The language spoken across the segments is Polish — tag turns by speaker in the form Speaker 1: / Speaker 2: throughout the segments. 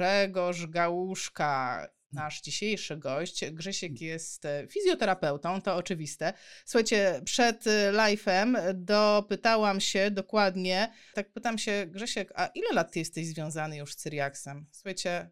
Speaker 1: Grzegorz Gałuszka, nasz dzisiejszy gość. Grzesiek jest e, fizjoterapeutą, to oczywiste. Słuchajcie, przed e, live'em dopytałam się dokładnie, tak pytam się, Grzesiek, a ile lat ty jesteś związany już z Cyriaksem? Słuchajcie,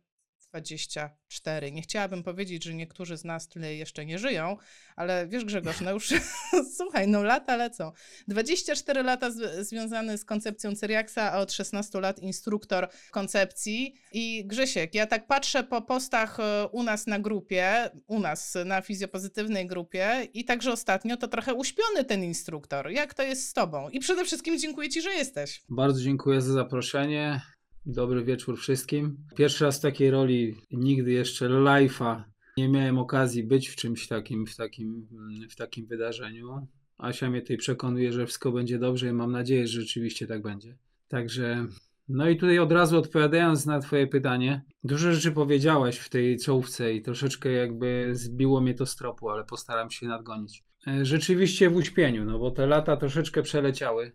Speaker 1: 24. Nie chciałabym powiedzieć, że niektórzy z nas tyle jeszcze nie żyją, ale wiesz Grzegorz, no już słuchaj, no lata lecą. 24 lata z, związany z koncepcją Cyriaksa, a od 16 lat instruktor koncepcji. I Grzesiek, ja tak patrzę po postach e, u nas na grupie, u nas na fizjopozytywnej grupie i także ostatnio to trochę uśpiony ten instruktor. Jak to jest z tobą? I przede wszystkim dziękuję ci, że jesteś.
Speaker 2: Bardzo dziękuję za zaproszenie. Dobry wieczór wszystkim. Pierwszy raz w takiej roli, nigdy jeszcze live'a nie miałem okazji być w czymś takim, w takim, w takim wydarzeniu. Asia mnie tutaj przekonuje, że wszystko będzie dobrze i mam nadzieję, że rzeczywiście tak będzie. Także, no i tutaj od razu odpowiadając na Twoje pytanie, dużo rzeczy powiedziałeś w tej czołówce i troszeczkę jakby zbiło mnie to z tropu, ale postaram się nadgonić. E, rzeczywiście w uśpieniu, no bo te lata troszeczkę przeleciały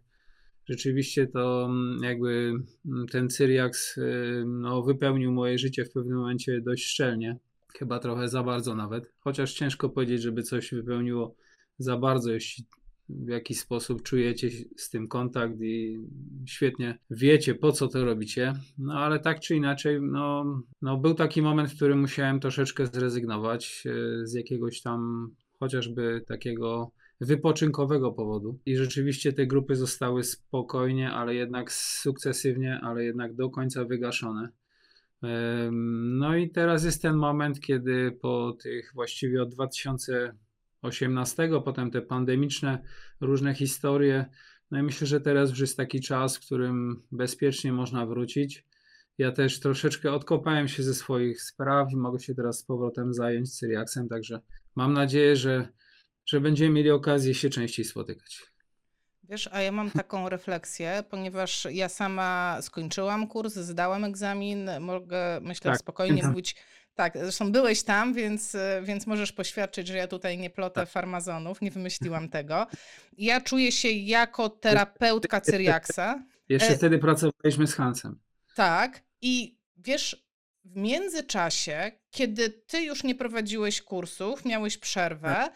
Speaker 2: rzeczywiście to mm, jakby mm, ten Cyriax y, no, wypełnił moje życie w pewnym momencie dość szczelnie. Chyba trochę za bardzo nawet. Chociaż ciężko powiedzieć, żeby coś wypełniło za bardzo, jeśli w jakiś sposób czujecie z tym kontakt i świetnie wiecie, po co to robicie. No ale tak czy inaczej, no, no był taki moment, w którym musiałem troszeczkę zrezygnować y, z jakiegoś tam chociażby takiego wypoczynkowego powodu. I rzeczywiście te grupy zostały spokojnie, ale jednak sukcesywnie, ale jednak do końca wygaszone. No i teraz jest ten moment, kiedy po tych właściwie od 2018, potem te pandemiczne różne historie, no i myślę, że teraz już jest taki czas, w którym bezpiecznie można wrócić. Ja też troszeczkę odkopałem się ze swoich spraw i mogę się teraz z powrotem zająć Cyriaksem, także mam nadzieję, że że będziemy mieli okazję się częściej spotykać.
Speaker 1: Wiesz, a ja mam taką refleksję, ponieważ ja sama skończyłam kurs, zdałam egzamin, mogę, myślę, tak. spokojnie mówić. Tak, zresztą byłeś tam, więc, więc możesz poświadczyć, że ja tutaj nie plotę tak. farmazonów, nie wymyśliłam tego. Ja czuję się jako terapeutka Cyriaksa.
Speaker 2: Jeszcze e... wtedy pracowaliśmy z Hansem.
Speaker 1: Tak, i wiesz, w międzyczasie, kiedy ty już nie prowadziłeś kursów, miałeś przerwę, tak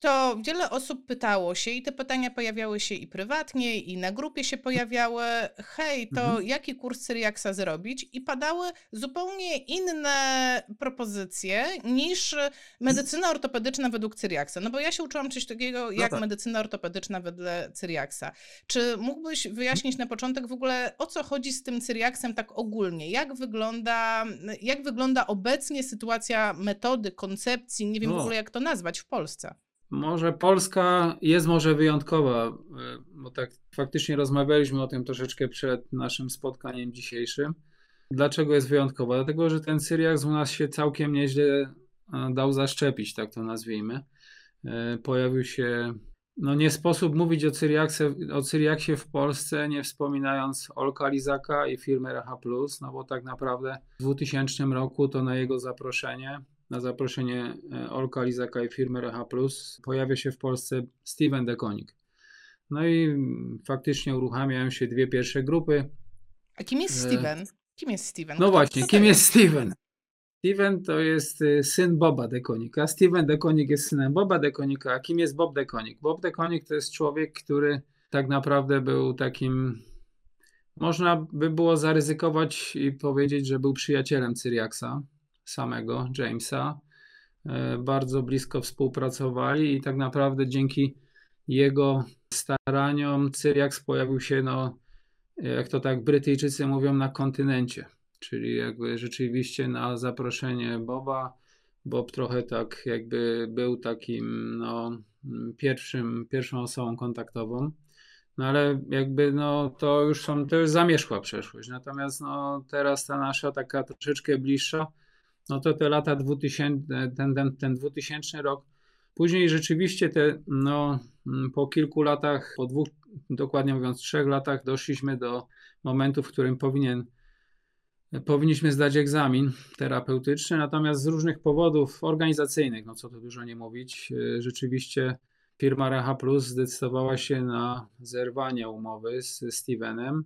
Speaker 1: to wiele osób pytało się i te pytania pojawiały się i prywatnie, i na grupie się pojawiały. Hej, to mhm. jaki kurs Syriaksa zrobić? I padały zupełnie inne propozycje niż medycyna ortopedyczna według Cyriaksa. No bo ja się uczyłam coś takiego no jak no tak. medycyna ortopedyczna wedle Cyriaksa. Czy mógłbyś wyjaśnić na początek w ogóle o co chodzi z tym Cyriaksem tak ogólnie? Jak wygląda, jak wygląda obecnie sytuacja metody, koncepcji, nie wiem no. w ogóle jak to nazwać w Polsce?
Speaker 2: Może Polska jest może wyjątkowa, e, bo tak faktycznie rozmawialiśmy o tym troszeczkę przed naszym spotkaniem dzisiejszym. Dlaczego jest wyjątkowa? Dlatego, że ten Syriak u nas się całkiem nieźle e, dał zaszczepić, tak to nazwijmy. E, pojawił się, no nie sposób mówić o Cyriaksie, o Cyriaksie w Polsce, nie wspominając Olka Lizaka i firmy Reha Plus, no bo tak naprawdę w 2000 roku to na jego zaproszenie na zaproszenie e, Olka Lizaka i firmy Reha Plus pojawia się w Polsce Steven Dekonik. No i faktycznie uruchamiają się dwie pierwsze grupy.
Speaker 1: A kim jest e, Steven? Kim jest Steven?
Speaker 2: No właśnie, kim jest Steven? Steven to jest e, syn Boba Dekonika. Steven Dekonik jest synem Boba Dekonika. A kim jest Bob Dekonik? Bob Dekonik to jest człowiek, który tak naprawdę był takim. Można by było zaryzykować i powiedzieć, że był przyjacielem Cyriaksa samego Jamesa. E, bardzo blisko współpracowali i tak naprawdę dzięki jego staraniom Cyriax pojawił się, no, jak to tak Brytyjczycy mówią, na kontynencie. Czyli jakby rzeczywiście na zaproszenie Boba. Bob trochę tak jakby był takim no, pierwszym, pierwszą osobą kontaktową. No ale jakby no to już są, to już zamierzchła przeszłość. Natomiast no teraz ta nasza taka troszeczkę bliższa, no to te lata 2000, ten, ten, ten 2000 rok. Później rzeczywiście te, no, mm, po kilku latach, po dwóch, dokładnie mówiąc trzech latach, doszliśmy do momentu, w którym powinien, powinniśmy zdać egzamin terapeutyczny, natomiast z różnych powodów organizacyjnych, no co tu dużo nie mówić, y, rzeczywiście firma Reha Plus zdecydowała się na zerwanie umowy z Stevenem.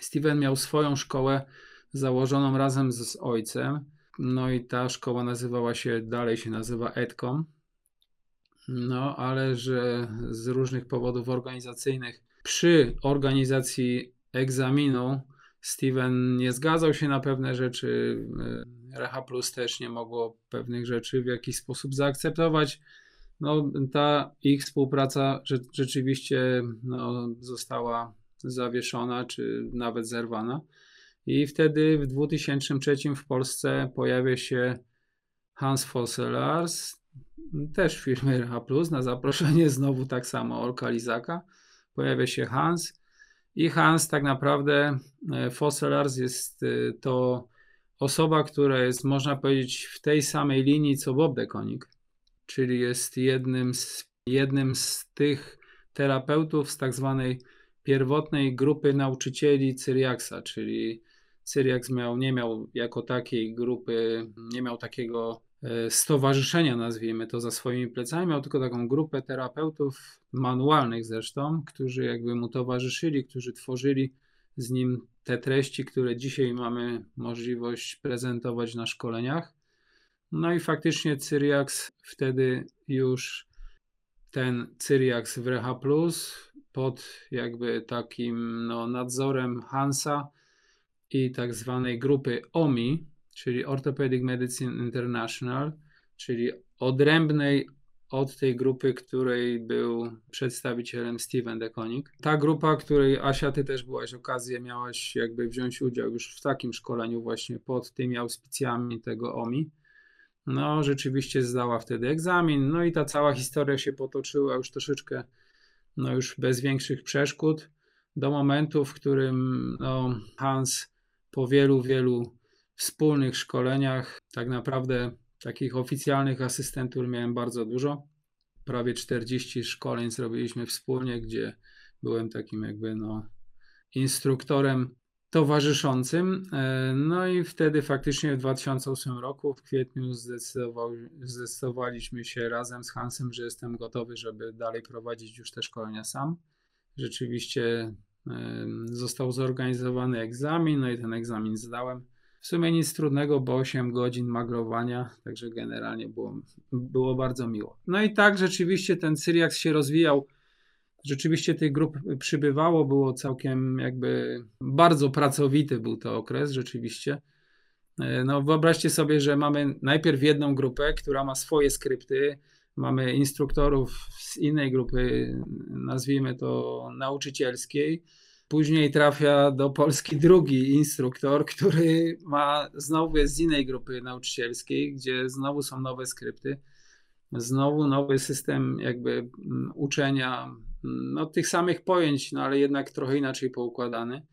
Speaker 2: Steven miał swoją szkołę założoną razem z ojcem. No i ta szkoła nazywała się, dalej się nazywa Edcom. No, ale że z różnych powodów organizacyjnych przy organizacji egzaminu Steven nie zgadzał się na pewne rzeczy. E, Reha Plus też nie mogło pewnych rzeczy w jakiś sposób zaakceptować. No, ta ich współpraca rzeczywiście no, została zawieszona, czy nawet zerwana. I wtedy w 2003 w Polsce pojawia się Hans Fosselars, też firmy Plus, na zaproszenie znowu tak samo Olka Lizaka. Pojawia się Hans i Hans tak naprawdę, e, Fosselars jest e, to osoba, która jest, można powiedzieć, w tej samej linii co Bob Dekonik, czyli jest jednym z, jednym z tych terapeutów z tak zwanej pierwotnej grupy nauczycieli Cyriaksa, czyli Cyriaks miał, nie miał jako takiej grupy, nie miał takiego e, stowarzyszenia, nazwijmy to, za swoimi plecami, miał tylko taką grupę terapeutów, manualnych zresztą, którzy jakby mu towarzyszyli, którzy tworzyli z nim te treści, które dzisiaj mamy możliwość prezentować na szkoleniach. No i faktycznie Cyriaks wtedy już ten Cyriaks w Reha Plus pod jakby takim no, nadzorem Hansa i tak zwanej grupy OMI, czyli Orthopedic Medicine International, czyli odrębnej od tej grupy, której był przedstawicielem Steven Dekonik. Ta grupa, której Asia, ty też byłaś okazję, miałaś jakby wziąć udział już w takim szkoleniu właśnie pod tymi auspicjami tego OMI. No, rzeczywiście zdała wtedy egzamin, no i ta cała historia się potoczyła już troszeczkę, no już bez większych przeszkód, do momentu, w którym no, Hans po wielu, wielu wspólnych szkoleniach, tak naprawdę takich oficjalnych asystentur miałem bardzo dużo. Prawie 40 szkoleń zrobiliśmy wspólnie, gdzie byłem takim jakby no, instruktorem towarzyszącym. E, no i wtedy faktycznie w 2008 roku, w kwietniu, zdecydowaliśmy się razem z Hansem, że jestem gotowy, żeby dalej prowadzić już te szkolenia sam. Rzeczywiście został zorganizowany egzamin, no i ten egzamin zdałem. W sumie nic trudnego, bo 8 godzin magrowania, także generalnie było, było bardzo miło. No i tak rzeczywiście ten Cyriax się rozwijał. Rzeczywiście tych grup przybywało, było całkiem jakby bardzo pracowity był to okres rzeczywiście. E, no wyobraźcie sobie, że mamy najpierw jedną grupę, która ma swoje skrypty, mamy instruktorów z innej grupy, nazwijmy to nauczycielskiej. Później trafia do Polski drugi instruktor, który ma znowu jest z innej grupy nauczycielskiej, gdzie znowu są nowe skrypty, znowu nowy system jakby mm, uczenia mm, no, tych samych pojęć, no ale jednak trochę inaczej poukładany.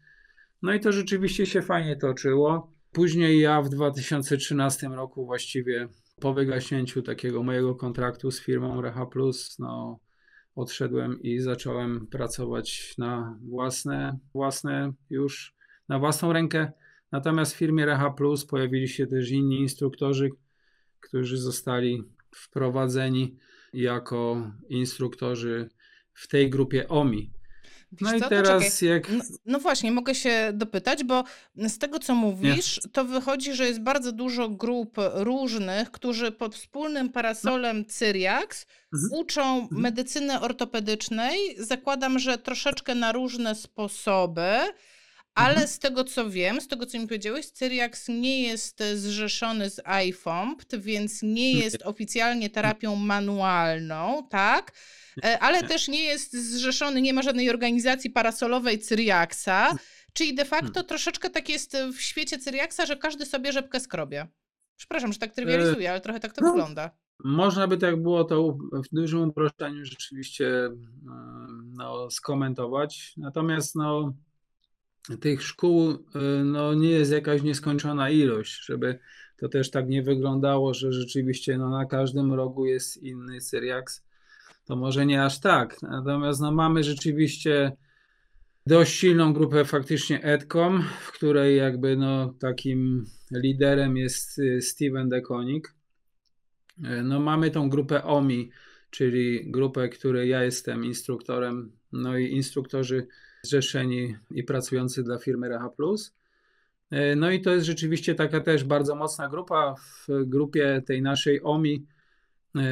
Speaker 2: No i to rzeczywiście się fajnie toczyło. Później ja w 2013 roku właściwie po wygaśnięciu takiego mojego kontraktu z firmą Reha Plus, no, odszedłem i zacząłem pracować na własne, własne już, na własną rękę. Natomiast w firmie Reha Plus pojawili się też inni instruktorzy, którzy zostali wprowadzeni jako instruktorzy w tej grupie OMI.
Speaker 1: Wiesz no co? i teraz jak... No, no, właśnie, mogę się dopytać, bo z tego, co mówisz, Nie. to wychodzi, że jest bardzo dużo grup różnych, którzy pod wspólnym parasolem no. Cyriax mhm. uczą mhm. medycyny ortopedycznej. Zakładam, że troszeczkę na różne sposoby. Ale mhm. z tego co wiem, z tego co mi powiedziałeś, Cyriax nie jest zrzeszony z IFOMPT, więc nie jest oficjalnie terapią manualną, tak? E, ale też nie jest zrzeszony, nie ma żadnej organizacji parasolowej Cyriaksa, czyli de facto hmm. troszeczkę tak jest w świecie Cyriaksa, że każdy sobie rzepkę skrobie. Przepraszam, że tak trywializuję, ale trochę tak to no, wygląda.
Speaker 2: Można by tak było to w dużym uproszczeniu rzeczywiście e, no, skomentować. Natomiast no, tych szkół e, no, nie jest jakaś nieskończona ilość, żeby to też tak nie wyglądało, że rzeczywiście no, na każdym rogu jest inny Syriaks to może nie aż tak. Natomiast no, mamy rzeczywiście dość silną grupę faktycznie Edcom, w której jakby no, takim liderem jest y, Steven Dekonik. E, no, mamy tą grupę OMI, czyli grupę, której ja jestem instruktorem, no i instruktorzy zrzeszeni i pracujący dla firmy Reha Plus. No i to jest rzeczywiście taka też bardzo mocna grupa. W grupie tej naszej OMI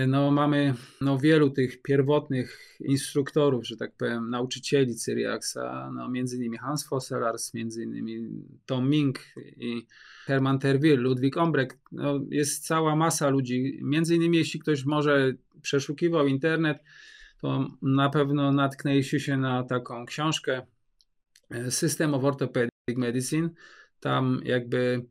Speaker 2: no, mamy no, wielu tych pierwotnych instruktorów, że tak powiem, nauczycieli Cyriaxa, no, między innymi Hans Fosselars, między innymi Tom Mink i Hermann Terwil, Ludwik Ombrek. No, jest cała masa ludzi. Między innymi, jeśli ktoś może przeszukiwał internet, to na pewno natknęli się na taką książkę e, System of Orthopedic Medicine. Tam jakby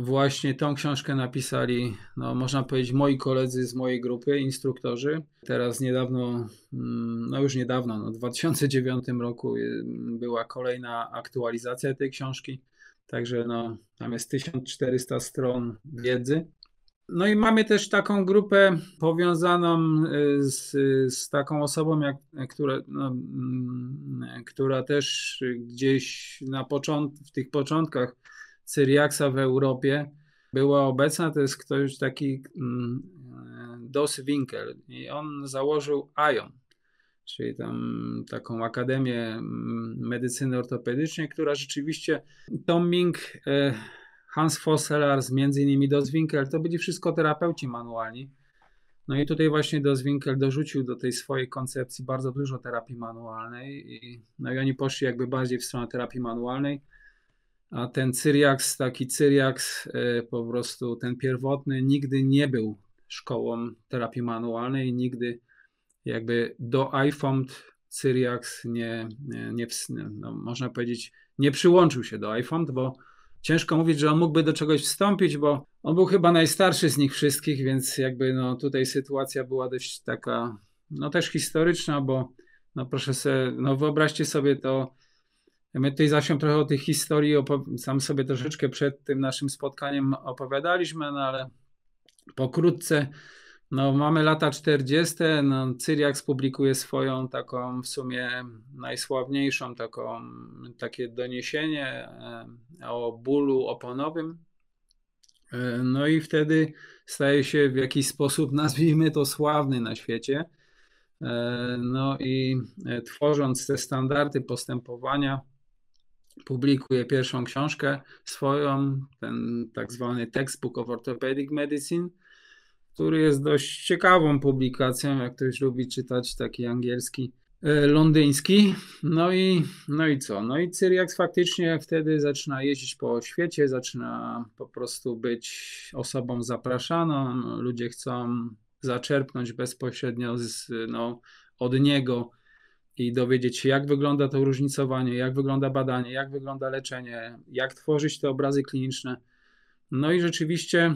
Speaker 2: Właśnie tą książkę napisali, no, można powiedzieć, moi koledzy z mojej grupy, instruktorzy. Teraz niedawno, mm, no już niedawno, no, w 2009 roku y, była kolejna aktualizacja tej książki. Także no, tam jest 1400 stron wiedzy. No i mamy też taką grupę powiązaną y, z, z taką osobą, jak, która, no, mm, która też gdzieś na począt, w tych początkach Cyriaksa w Europie. Była obecna, to jest ktoś taki mm, Dos Winkel. I on założył ION, czyli tam taką akademię mm, medycyny ortopedycznej, która rzeczywiście Tom Mink, e, Hans Fosselars, między innymi Dos Winkel, to byli wszystko terapeuci manualni. No i tutaj właśnie Dos Winkel dorzucił do tej swojej koncepcji bardzo dużo terapii manualnej i, no i oni poszli jakby bardziej w stronę terapii manualnej a ten Cyriax, taki Cyriax, e, po prostu ten pierwotny, nigdy nie był szkołą terapii manualnej, nigdy jakby do iFound Cyriax nie, nie, nie no, można powiedzieć, nie przyłączył się do iFound, bo ciężko mówić, że on mógłby do czegoś wstąpić, bo on był chyba najstarszy z nich wszystkich, więc jakby no tutaj sytuacja była dość taka, no też historyczna, bo no proszę sobie, no wyobraźcie sobie to, My tutaj zasią trochę o tych historii, sam sobie troszeczkę przed tym naszym spotkaniem opowiadaliśmy, no ale pokrótce, no mamy lata 40., no Cyriak publikuje swoją taką w sumie najsławniejszą taką, takie doniesienie e, o bólu oponowym. E, no i wtedy staje się w jakiś sposób, nazwijmy to, sławny na świecie. E, no i tworząc te standardy postępowania, publikuje pierwszą książkę swoją, ten tak zwany Textbook of Orthopedic Medicine, który jest dość ciekawą publikacją, jak ktoś lubi czytać taki angielski, e, londyński. No i, no i co? No i Cyriax faktycznie wtedy zaczyna jeździć po świecie, zaczyna po prostu być osobą zapraszaną. Ludzie chcą zaczerpnąć bezpośrednio z, no, od niego i dowiedzieć się, jak wygląda to różnicowanie, jak wygląda badanie, jak wygląda leczenie, jak tworzyć te obrazy kliniczne. No i rzeczywiście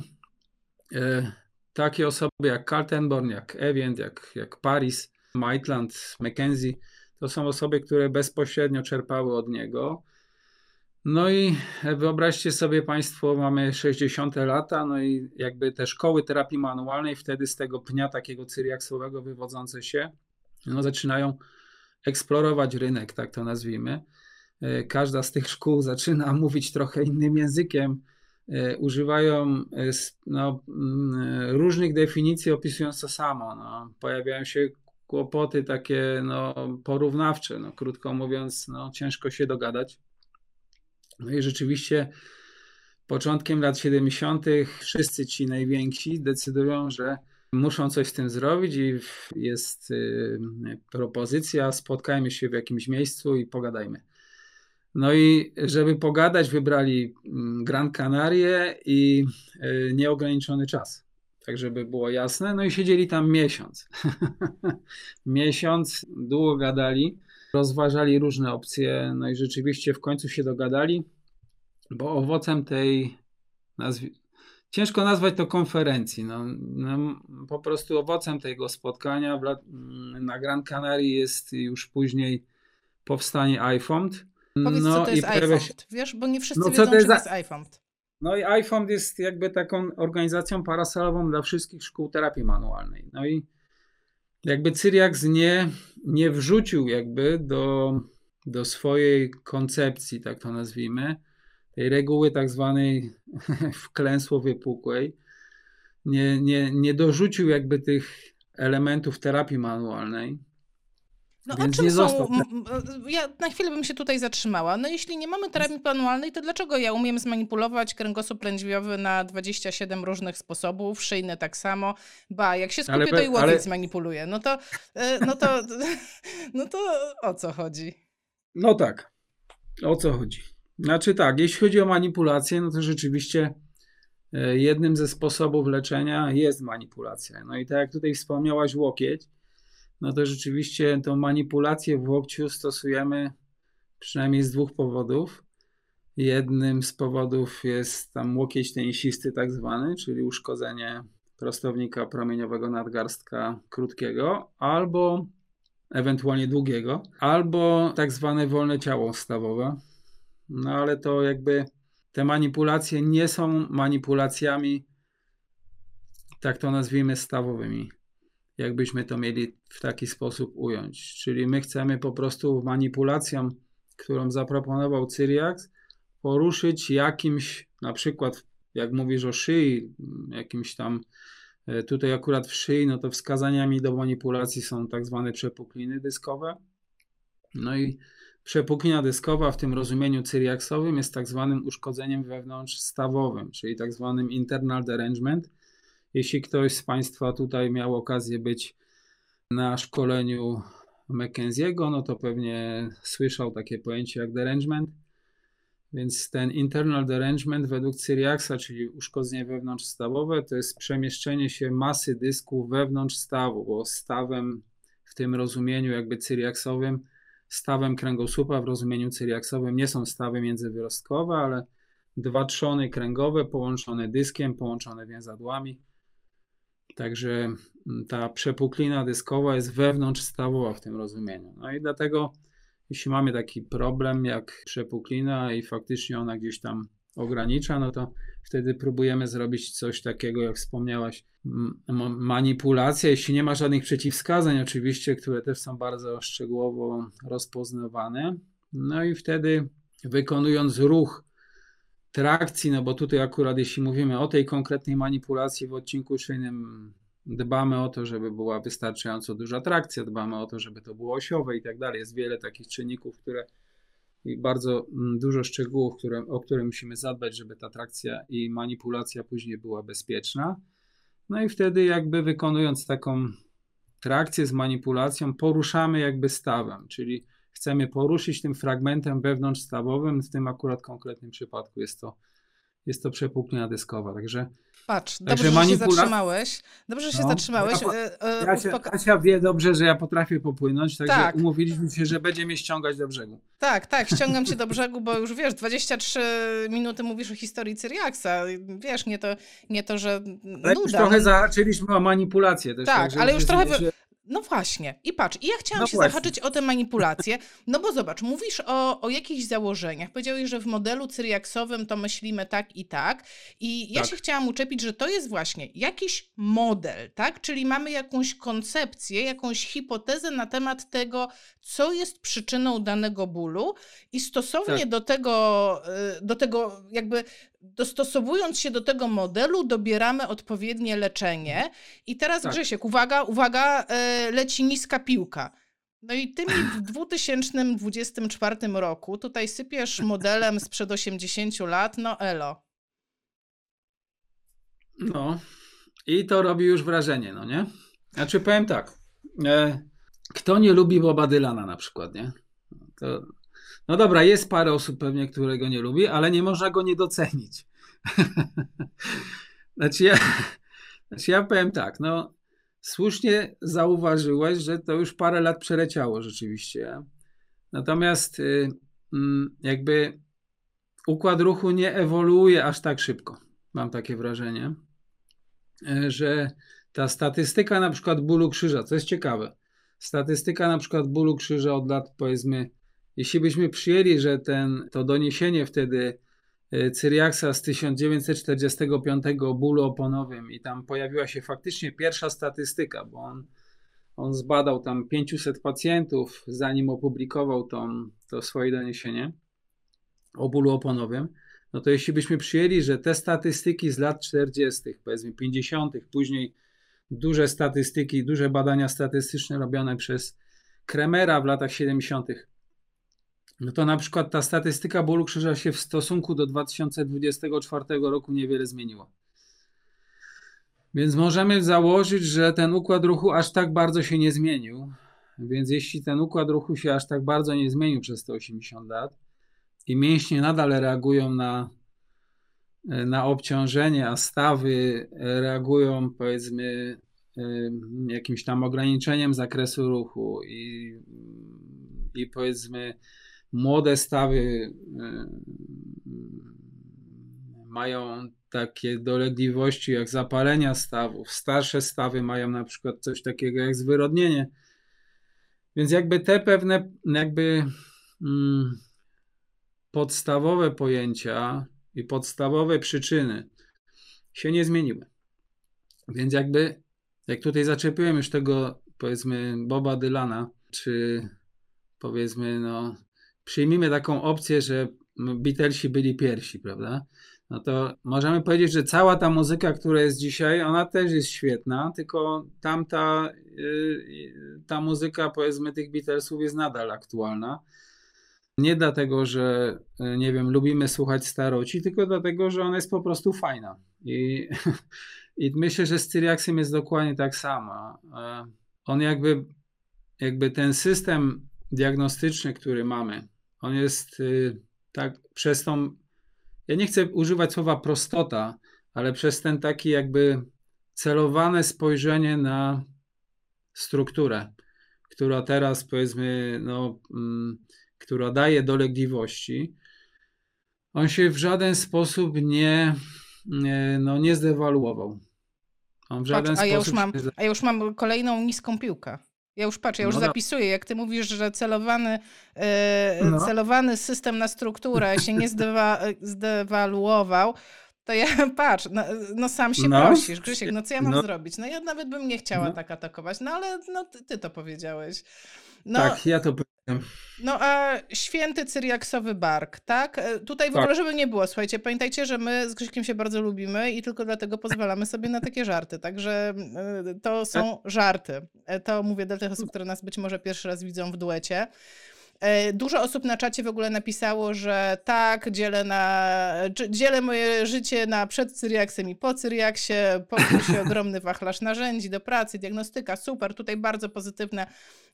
Speaker 2: e, takie osoby jak Kaltenborn, jak Evient, jak, jak Paris, Maitland, McKenzie, to są osoby, które bezpośrednio czerpały od niego. No i wyobraźcie sobie Państwo, mamy 60 lata, no i jakby te szkoły terapii manualnej wtedy z tego pnia takiego cyriaksowego wywodzące się, no zaczynają eksplorować rynek, tak to nazwijmy. E, każda z tych szkół zaczyna mówić trochę innym językiem. E, używają e, no, mm, różnych definicji opisując to samo. No, pojawiają się kłopoty takie no, porównawcze. No, krótko mówiąc, no, ciężko się dogadać. No i rzeczywiście początkiem lat 70. wszyscy ci najwięksi decydują, że muszą coś z tym zrobić i jest y, propozycja, spotkajmy się w jakimś miejscu i pogadajmy. No i żeby pogadać, wybrali mm, Gran Canaria i y, nieograniczony czas. Tak, żeby było jasne. No i siedzieli tam miesiąc. miesiąc, długo gadali, rozważali różne opcje, no i rzeczywiście w końcu się dogadali, bo owocem tej, nazwi- ciężko nazwać to konferencji. No, no, po prostu owocem tego spotkania na Gran Canaria jest już później powstanie iFound.
Speaker 1: Powiedz, no, co to jest iFound, wiesz, bo nie wszyscy no, wiedzą, co to jest, jest.
Speaker 2: No i iFound jest jakby taką organizacją parasolową dla wszystkich szkół terapii manualnej. No i jakby Cyriax nie, nie wrzucił jakby do, do swojej koncepcji, tak to nazwijmy, tej reguły tak zwanej wklęsło wypukłej, nie, nie, nie dorzucił jakby tych elementów terapii manualnej,
Speaker 1: No Więc a czym są, ja na chwilę bym się tutaj zatrzymała. No jeśli nie mamy terapii manualnej, to dlaczego ja umiem zmanipulować kręgosłup lędźwiowy na 27 różnych sposobów, szyjne tak samo, ba, jak się skupię, ale, to i łokieć ale... zmanipuluję. No to, e, no to, no to o co chodzi?
Speaker 2: No tak, o co chodzi? Znaczy tak, jeśli chodzi o manipulację, no to rzeczywiście e, jednym ze sposobów leczenia jest manipulacja. No i tak jak tutaj wspomniałaś łokieć, no to rzeczywiście tą manipulację w łokciu stosujemy przynajmniej z dwóch powodów. Jednym z powodów jest tam łokieć tenisisty tak zwany, czyli uszkodzenie prostownika promieniowego nadgarstka krótkiego, albo ewentualnie długiego, albo tak zwane wolne ciało stawowe. No ale to jakby te manipulacje nie są manipulacjami, tak to nazwijmy, stawowymi jakbyśmy to mieli w taki sposób ująć. Czyli my chcemy po prostu manipulacją, którą zaproponował Cyriax, poruszyć jakimś, na przykład jak mówisz o szyi, jakimś tam, e, tutaj akurat w szyi, no to wskazaniami do manipulacji są tak zwane przepukliny dyskowe. No i przepuklina dyskowa w tym rozumieniu cyriaksowym jest tak zwanym uszkodzeniem wewnątrzstawowym, czyli tak zwanym internal derangement, jeśli ktoś z Państwa tutaj miał okazję być na szkoleniu McKenzie'ego, no to pewnie słyszał takie pojęcie jak derangement. Więc ten internal derangement według Cyriaxa, czyli uszkodzenie wewnątrzstawowe, to jest przemieszczenie się masy dysku wewnątrz stawu, bo stawem w tym rozumieniu jakby cyriaksowym, stawem kręgosłupa w rozumieniu cyriaksowym nie są stawy międzywyrostkowe, ale dwa trzony kręgowe połączone dyskiem, połączone więzadłami Także mm, ta przepuklina dyskowa jest wewnątrzstawowa w tym rozumieniu. No i dlatego, jeśli mamy taki problem jak przepuklina i faktycznie ona gdzieś tam ogranicza, no to wtedy próbujemy zrobić coś takiego, jak wspomniałaś, manipulacja, jeśli nie ma żadnych przeciwwskazań, oczywiście, które też są bardzo szczegółowo rozpoznawane. No i wtedy wykonując ruch trakcji, no bo tutaj akurat jeśli mówimy o tej konkretnej manipulacji w odcinku szyjnym, dbamy o to, żeby była wystarczająco duża trakcja, dbamy o to, żeby to było osiowe i tak dalej. Jest wiele takich czynników, które i bardzo mm, dużo szczegółów, które, o które musimy zadbać, żeby ta trakcja i manipulacja później była bezpieczna. No i wtedy jakby wykonując taką trakcję z manipulacją, poruszamy jakby stawem, czyli chcemy poruszyć tym fragmentem wewnątrzstawowym, w tym akurat konkretnym przypadku jest to, jest to przepuklina dyskowa. Także
Speaker 1: Patrz, dobrze, że manipula... się zatrzymałeś. Dobrze, że się no, zatrzymałeś.
Speaker 2: Ja, e, e, wie dobrze, że ja potrafię popłynąć, także tak. umówiliśmy się, że będzie mnie ściągać do brzegu.
Speaker 1: Tak, tak, ściągam cię do brzegu, bo już wiesz, 23 minuty mówisz o historii Cyriaksa. Wiesz, nie to, nie to że
Speaker 2: Ale nuda. już trochę zahaczyliśmy o manipulację też.
Speaker 1: Tak, ale już trochę... Że... No właśnie. I patrz, i ja chciałam no się właśnie. zahaczyć o te manipulacje, no bo zobacz, mówisz o, o jakichś założeniach. Powiedziałeś, że w modelu cyriaksowym to myślimy tak i tak. I ja tak. się chciałam uczepić, że to jest właśnie jakiś model, tak? Czyli mamy jakąś koncepcję, jakąś hipotezę na temat tego, co jest przyczyną danego bólu i stosownie tak. do tego, y, do tego jakby dostosowując się do tego modelu, dobieramy odpowiednie leczenie. I teraz tak. Grzesiek, uwaga, uwaga, e, leci niska piłka. No i ty mi w 2024 roku tutaj sypiesz modelem sprzed 80 lat, no elo.
Speaker 2: No i to robi już wrażenie, no nie? Znaczy powiem tak, e, kto nie lubi Boba Dylana na przykład, nie? To no dobra, jest parę osób pewnie, które go nie lubi, ale nie można go nie docenić. znaczy, ja, znaczy ja powiem tak, no słusznie zauważyłeś, że to już parę lat przeleciało rzeczywiście. Natomiast y, mm, jakby układ ruchu nie ewoluuje aż tak szybko. Mam takie wrażenie, y, że ta statystyka na przykład bólu krzyża, co jest ciekawe, statystyka na przykład bólu krzyża od lat powiedzmy jeśli byśmy przyjęli, że ten, to doniesienie wtedy e, Cyriaksa z 1945 o bólu oponowym i tam pojawiła się faktycznie pierwsza statystyka, bo on, on zbadał tam 500 pacjentów, zanim opublikował to, to swoje doniesienie o bólu oponowym, no to jeśli byśmy przyjęli, że te statystyki z lat 40., powiedzmy 50., później duże statystyki, duże badania statystyczne robione przez Kremera w latach 70., no to na przykład ta statystyka bólu krzyża się w stosunku do 2024 roku niewiele zmieniła. Więc możemy założyć, że ten układ ruchu aż tak bardzo się nie zmienił. Więc jeśli ten układ ruchu się aż tak bardzo nie zmienił przez te 80 lat i mięśnie nadal reagują na, na obciążenie, a stawy reagują powiedzmy jakimś tam ograniczeniem zakresu ruchu i, i powiedzmy młode stawy mają takie dolegliwości jak zapalenia stawów, starsze stawy mają na przykład coś takiego jak zwyrodnienie. Więc jakby te pewne jakby mm, podstawowe pojęcia i podstawowe przyczyny się nie zmieniły. Więc jakby jak tutaj zaczepiłem już tego powiedzmy Boba Dylana, czy powiedzmy no przyjmijmy taką opcję, że Beatlesi byli pierwsi, prawda? no to możemy powiedzieć, że cała ta muzyka, która jest dzisiaj, ona też jest świetna, tylko tamta y, ta muzyka, powiedzmy, tych Beatlesów jest nadal aktualna. Nie dlatego, że y, nie wiem, lubimy słuchać staroci, tylko dlatego, że ona jest po prostu fajna. I, i myślę, że z Cyriaksem jest dokładnie tak samo. E, on jakby, jakby ten system diagnostyczny, który mamy, on jest y, tak przez tą ja nie chcę używać słowa prostota, ale przez ten taki jakby celowane spojrzenie na strukturę, która teraz powiedzmy, no, mm, która daje dolegliwości, on się w żaden sposób nie, nie no, nie zdewaluował.
Speaker 1: On w żaden Patrz, a, ja już mam, a ja już mam kolejną niską piłkę. Ja już patrzę, ja już no, zapisuję, jak ty mówisz, że celowany, e, no. celowany system na strukturę się nie zdewa, zdewaluował, to ja patrz, no, no sam się no. prosisz, Grzesiek, no co ja mam no. zrobić? No ja nawet bym nie chciała no. tak atakować, no ale no, ty, ty to powiedziałeś.
Speaker 2: No, tak, ja to powiedziałem.
Speaker 1: No a święty cyriaksowy bark, tak? E, tutaj w tak. ogóle, żeby nie było, słuchajcie, pamiętajcie, że my z Grzesikiem się bardzo lubimy i tylko dlatego pozwalamy sobie na takie żarty, także e, to są żarty. E, to mówię dla tych osób, które nas być może pierwszy raz widzą w duecie. E, dużo osób na czacie w ogóle napisało, że tak, dzielę, na, dzielę moje życie na przed Cyriaksem i po Cyriaksie. Powtół się ogromny wachlarz narzędzi do pracy, diagnostyka, super. Tutaj bardzo pozytywne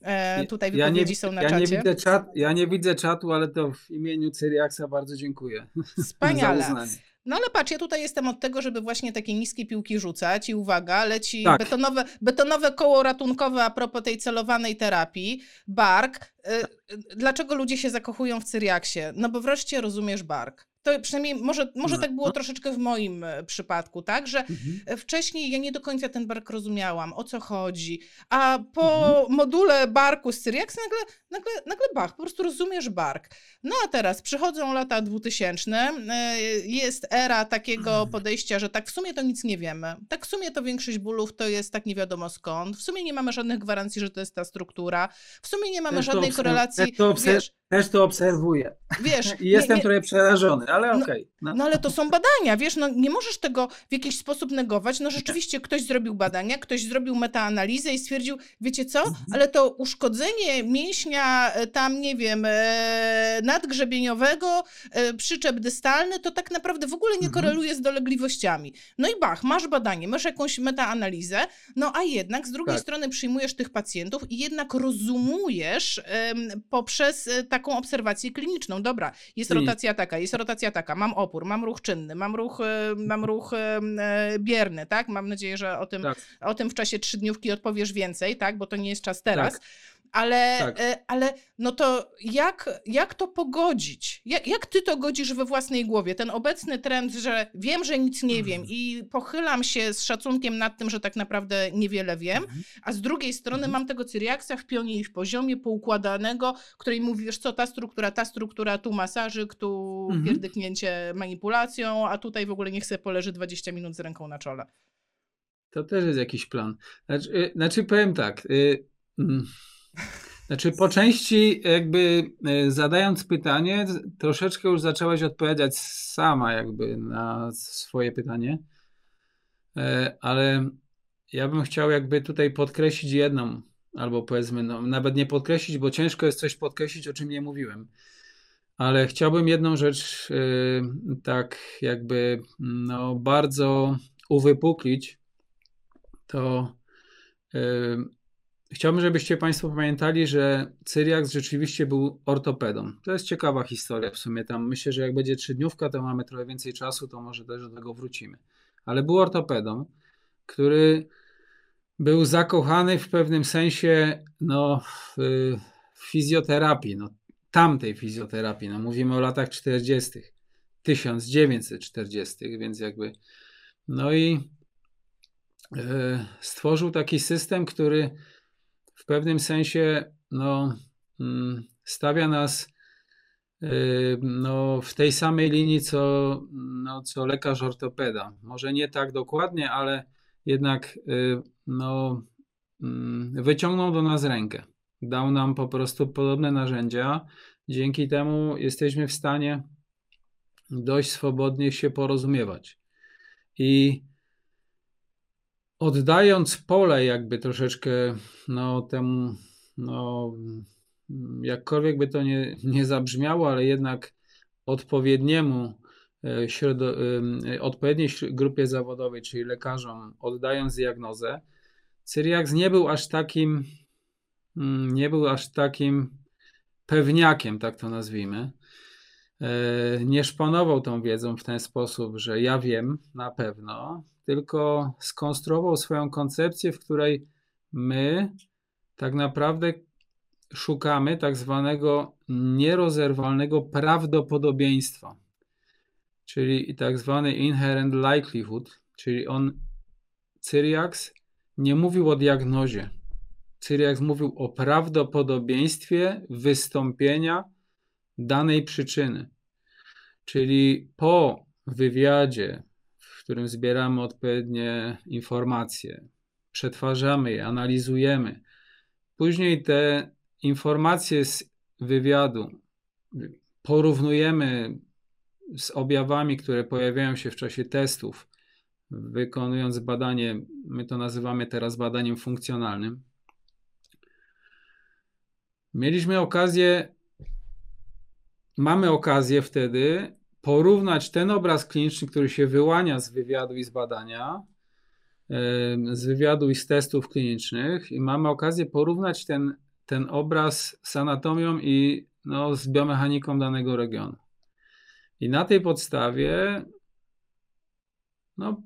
Speaker 1: e, tutaj wypowiedzi ja nie, są na
Speaker 2: ja
Speaker 1: czacie.
Speaker 2: Nie widzę czat, ja nie widzę czatu, ale to w imieniu Cyriaksa bardzo dziękuję.
Speaker 1: Wspaniale. No ale patrz, ja tutaj jestem od tego, żeby właśnie takie niskie piłki rzucać i uwaga, leci tak. betonowe, betonowe koło ratunkowe a propos tej celowanej terapii, bark. Y, dlaczego ludzie się zakochują w Cyriaksie? No bo wreszcie rozumiesz bark to przynajmniej może, może no. tak było troszeczkę w moim e, przypadku, tak, że mhm. wcześniej ja nie do końca ten bark rozumiałam, o co chodzi, a po mhm. module barku z Syriax nagle, nagle, nagle bach, po prostu rozumiesz bark. No a teraz przychodzą lata 2000, e, jest era takiego mhm. podejścia, że tak w sumie to nic nie wiemy, tak w sumie to większość bólów to jest tak nie wiadomo skąd, w sumie nie mamy żadnych gwarancji, że to jest ta struktura, w sumie nie mamy też żadnej korelacji, też
Speaker 2: to, wiesz, też to obserwuję. Wiesz, I jestem nie, nie, trochę przerażony, ale no, okej. Okay.
Speaker 1: No. no. ale to są badania, wiesz, no nie możesz tego w jakiś sposób negować. No rzeczywiście ktoś zrobił badania, ktoś zrobił metaanalizę i stwierdził, wiecie co, mhm. ale to uszkodzenie mięśnia e, tam, nie wiem, e, nadgrzebieniowego, e, przyczep dystalny, to tak naprawdę w ogóle nie mhm. koreluje z dolegliwościami. No i bach, masz badanie, masz jakąś metaanalizę, no a jednak z drugiej tak. strony przyjmujesz tych pacjentów i jednak rozumujesz poprzez taką obserwację kliniczną. Dobra, jest rotacja taka, jest rotacja taka, mam opór, mam ruch czynny, mam ruch, e, mam ruch e, e, bierny, tak? Mam nadzieję, że o tym, tak. o tym w czasie trzydniówki odpowiesz więcej, tak? Bo to nie jest czas teraz. Tak. Ale, tak. E, ale no to jak, jak to pogodzić? Jak, jak ty to godzisz we własnej głowie? Ten obecny trend, że wiem, że nic nie wiem mhm. i pochylam się z szacunkiem nad tym, że tak naprawdę niewiele wiem, mhm. a z drugiej strony mhm. mam tego Cyriaksa w pionie i w poziomie poukładanego, której mówisz, co ta struktura, ta struktura, tu masażyk, tu mhm. pierdyknięcie manipulacją, a tutaj w ogóle nie chcę poleży 20 minut z ręką na czole.
Speaker 2: To też jest jakiś plan. Znaczy, y, znaczy powiem tak. Y, mm, znaczy, po części, jakby e, zadając pytanie, troszeczkę już zaczęłaś odpowiadać sama, jakby na swoje pytanie, e, ale ja bym chciał, jakby tutaj podkreślić jedną albo powiedzmy, no, nawet nie podkreślić, bo ciężko jest coś podkreślić, o czym nie mówiłem. Ale chciałbym jedną rzecz y, tak jakby no, bardzo uwypuklić, to chciałbym, żebyście Państwo pamiętali, że Cyriax rzeczywiście był ortopedą. To jest ciekawa historia w sumie. Tam myślę, że jak będzie trzydniówka, to mamy trochę więcej czasu, to może też do tego wrócimy. Ale był ortopedą, który był zakochany w pewnym sensie no, w, w fizjoterapii, no, tamtej fizjoterapii. No, mówimy o latach 40., 1940., więc jakby. No i e, stworzył taki system, który w pewnym sensie no, mm, stawia nas e, no, w tej samej linii, co, no, co lekarz ortopeda. Może nie tak dokładnie, ale jednak y, no, mm, wyciągnął do nas rękę. Dał nam po prostu podobne narzędzia. Dzięki temu jesteśmy w stanie dość swobodnie się porozumiewać. I oddając pole, jakby troszeczkę no, temu, no, jakkolwiek by to nie, nie zabrzmiało, ale jednak odpowiedniemu E, środo, odpowiedniej grupie zawodowej, czyli lekarzom, oddając diagnozę, Cyriax nie był aż takim, mm, nie był aż takim pewniakiem, tak to nazwijmy. E, nie szpanował tą wiedzą w ten sposób, że ja wiem na pewno, tylko skonstruował swoją koncepcję, w której my tak naprawdę szukamy tak zwanego nierozerwalnego prawdopodobieństwa czyli tak zwany inherent likelihood, czyli on, Cyriax nie mówił o diagnozie. Cyriax mówił o prawdopodobieństwie wystąpienia danej przyczyny. Czyli po wywiadzie, którym zbieramy odpowiednie informacje, przetwarzamy je, analizujemy, później te informacje z wywiadu porównujemy z objawami, które pojawiają się w czasie testów, wykonując badanie, my to nazywamy teraz badaniem funkcjonalnym, mieliśmy okazję, mamy okazję wtedy porównać ten obraz kliniczny, który się wyłania z wywiadu i z badania, z wywiadu i z testów klinicznych, i mamy okazję porównać ten, ten obraz z anatomią i no, z biomechaniką danego regionu. I na tej podstawie no,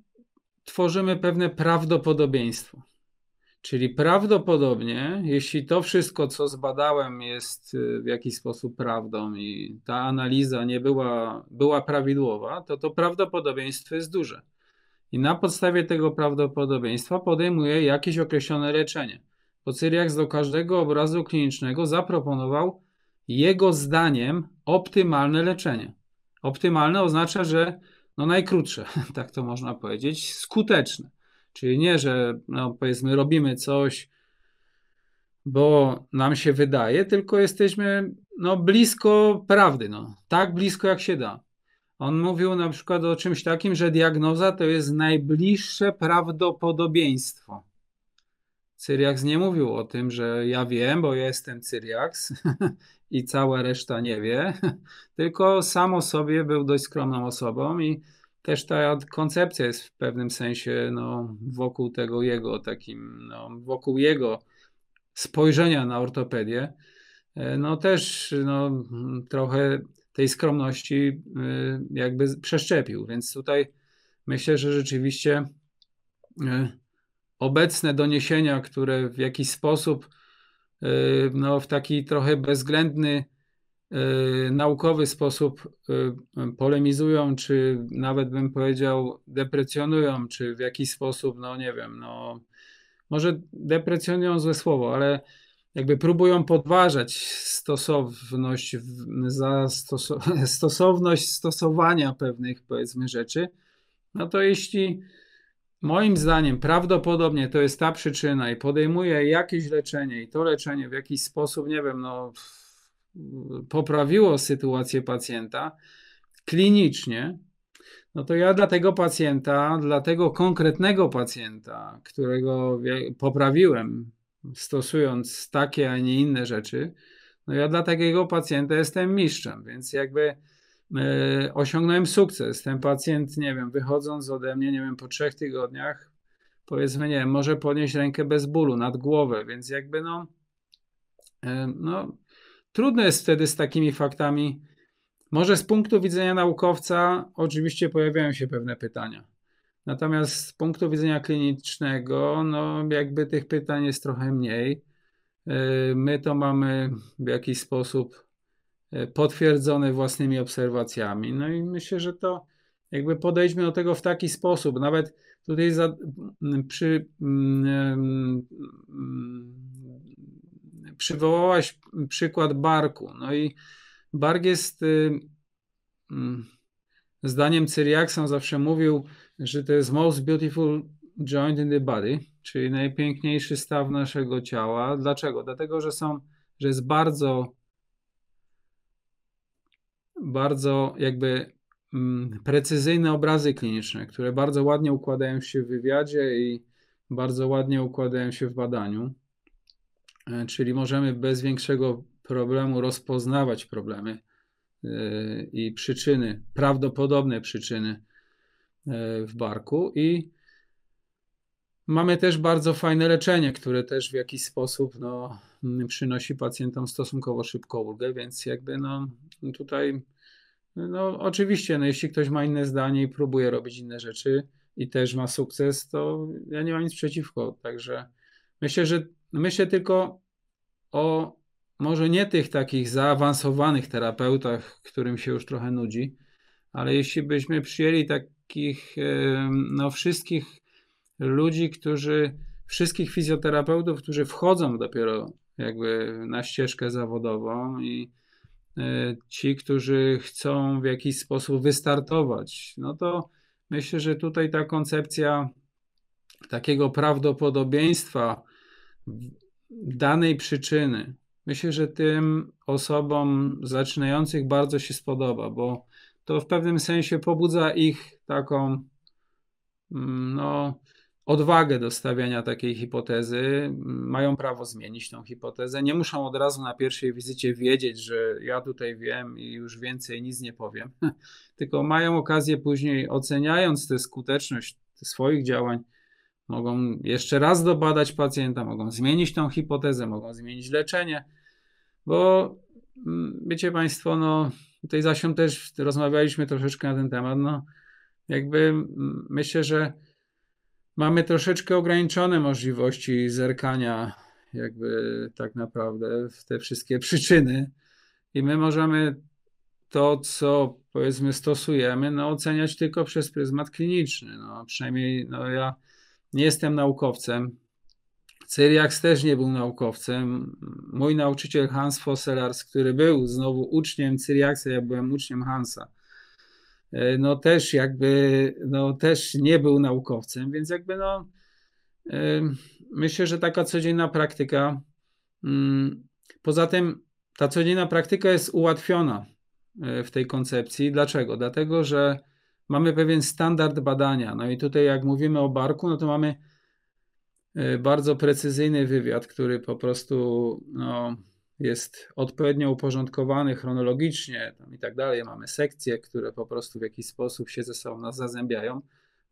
Speaker 2: tworzymy pewne prawdopodobieństwo. Czyli prawdopodobnie, jeśli to wszystko, co zbadałem, jest y, w jakiś sposób prawdą i ta analiza nie była, była prawidłowa, to to prawdopodobieństwo jest duże. I na podstawie tego prawdopodobieństwa podejmuję jakieś określone leczenie. Bo Cyriax do każdego obrazu klinicznego zaproponował jego zdaniem optymalne leczenie. Optymalne oznacza, że no najkrótsze, tak to można powiedzieć, skuteczne. Czyli nie, że no powiedzmy robimy coś, bo nam się wydaje, tylko jesteśmy no, blisko prawdy, no, tak blisko jak się da. On mówił na przykład o czymś takim, że diagnoza to jest najbliższe prawdopodobieństwo. Cyriax nie mówił o tym, że ja wiem, bo ja jestem Cyriax i cała reszta nie wie, tylko sam o sobie był dość skromną osobą i też ta koncepcja jest w pewnym sensie no, wokół tego jego, takim, no, wokół jego spojrzenia na ortopedię, e, no też no, trochę tej skromności y, jakby przeszczepił. Więc tutaj myślę, że rzeczywiście y, obecne doniesienia, które w jakiś sposób Y, no, w taki trochę bezwzględny, naukowy sposób y, polemizują, czy nawet bym powiedział deprecjonują, czy w jakiś sposób, no nie wiem, no może deprecjonują złe słowo, ale jakby próbują podważać stosowność, za stosowność stosowania pewnych powiedzmy rzeczy, no to jeśli Moim zdaniem prawdopodobnie to jest ta przyczyna i podejmuje jakieś leczenie i to leczenie w jakiś sposób, nie wiem, no, poprawiło sytuację pacjenta klinicznie, no to ja dla tego pacjenta, dla tego konkretnego pacjenta, którego poprawiłem stosując takie, a nie inne rzeczy, no ja dla takiego pacjenta jestem mistrzem, więc jakby e, osiągnąłem sukces. Ten pacjent, nie wiem, wychodząc ode mnie, nie wiem, po trzech tygodniach, powiedzmy, nie wiem, może podnieść rękę bez bólu nad głowę, więc jakby no, e, no trudno jest wtedy z takimi faktami. Może z punktu widzenia naukowca oczywiście pojawiają się pewne pytania. Natomiast z punktu widzenia klinicznego, no jakby tych pytań jest trochę mniej. E, my to mamy w jakiś sposób e, potwierdzone własnymi obserwacjami. No i myślę, że to jakby podejdźmy do tego w taki sposób. Nawet tutaj za, przy, mm, przywołałaś przykład barku. No i bark jest y, mm, zdaniem Cyriaksa zawsze mówił, że to jest most beautiful joint in the body, czyli najpiękniejszy staw naszego ciała. Dlaczego? Dlatego, że są, że jest bardzo, bardzo jakby mm, precyzyjne obrazy kliniczne, które bardzo ładnie układają się w wywiadzie i bardzo ładnie układają się w badaniu. E, czyli możemy bez większego problemu rozpoznawać problemy e, i przyczyny, prawdopodobne przyczyny E, w barku. I mamy też bardzo fajne leczenie, które też w jakiś sposób no, przynosi pacjentom stosunkowo szybko ulgę, więc jakby no tutaj no oczywiście, no jeśli ktoś ma inne zdanie i próbuje robić inne rzeczy i też ma sukces, to ja nie mam nic przeciwko, także myślę, że myślę tylko o może nie tych takich zaawansowanych terapeutach, którym się już trochę nudzi, ale jeśli byśmy przyjęli tak takich, no wszystkich ludzi, którzy, wszystkich fizjoterapeutów, którzy wchodzą dopiero jakby na ścieżkę zawodową i e, ci, którzy chcą w jakiś sposób wystartować, no to myślę, że tutaj ta koncepcja takiego prawdopodobieństwa danej przyczyny, myślę, że tym osobom zaczynających bardzo się spodoba, bo to w pewnym sensie pobudza ich taką mm, no, odwagę do stawiania takiej hipotezy. Mają prawo zmienić tą hipotezę. Nie muszą od razu na pierwszej wizycie wiedzieć, że ja tutaj wiem i już więcej nic nie powiem, tylko mają okazję później, oceniając tę skuteczność swoich działań, mogą jeszcze raz dobadać pacjenta, mogą zmienić tą hipotezę, mogą zmienić leczenie, bo mm, wiecie Państwo, no Tutaj zasią też rozmawialiśmy troszeczkę na ten temat. No, jakby myślę, że mamy troszeczkę ograniczone możliwości zerkania, jakby tak naprawdę w te wszystkie przyczyny. I my możemy to, co powiedzmy stosujemy, no, oceniać tylko przez pryzmat kliniczny. No, przynajmniej no, ja nie jestem naukowcem, Cyriax też nie był naukowcem. Mój nauczyciel Hans Fosselars, który był znowu uczniem Cyriaxa, ja byłem uczniem Hansa, e, no też jakby, no też nie był naukowcem, więc jakby no e, myślę, że taka codzienna praktyka, mm, poza tym ta codzienna praktyka jest ułatwiona e, w tej koncepcji. Dlaczego? Dlatego, że mamy pewien standard badania. No i tutaj jak mówimy o barku, no to mamy E, bardzo precyzyjny wywiad, który po prostu no, jest odpowiednio uporządkowany chronologicznie i tak dalej. Mamy sekcje, które po prostu w jakiś sposób się ze sobą nas zazębiają.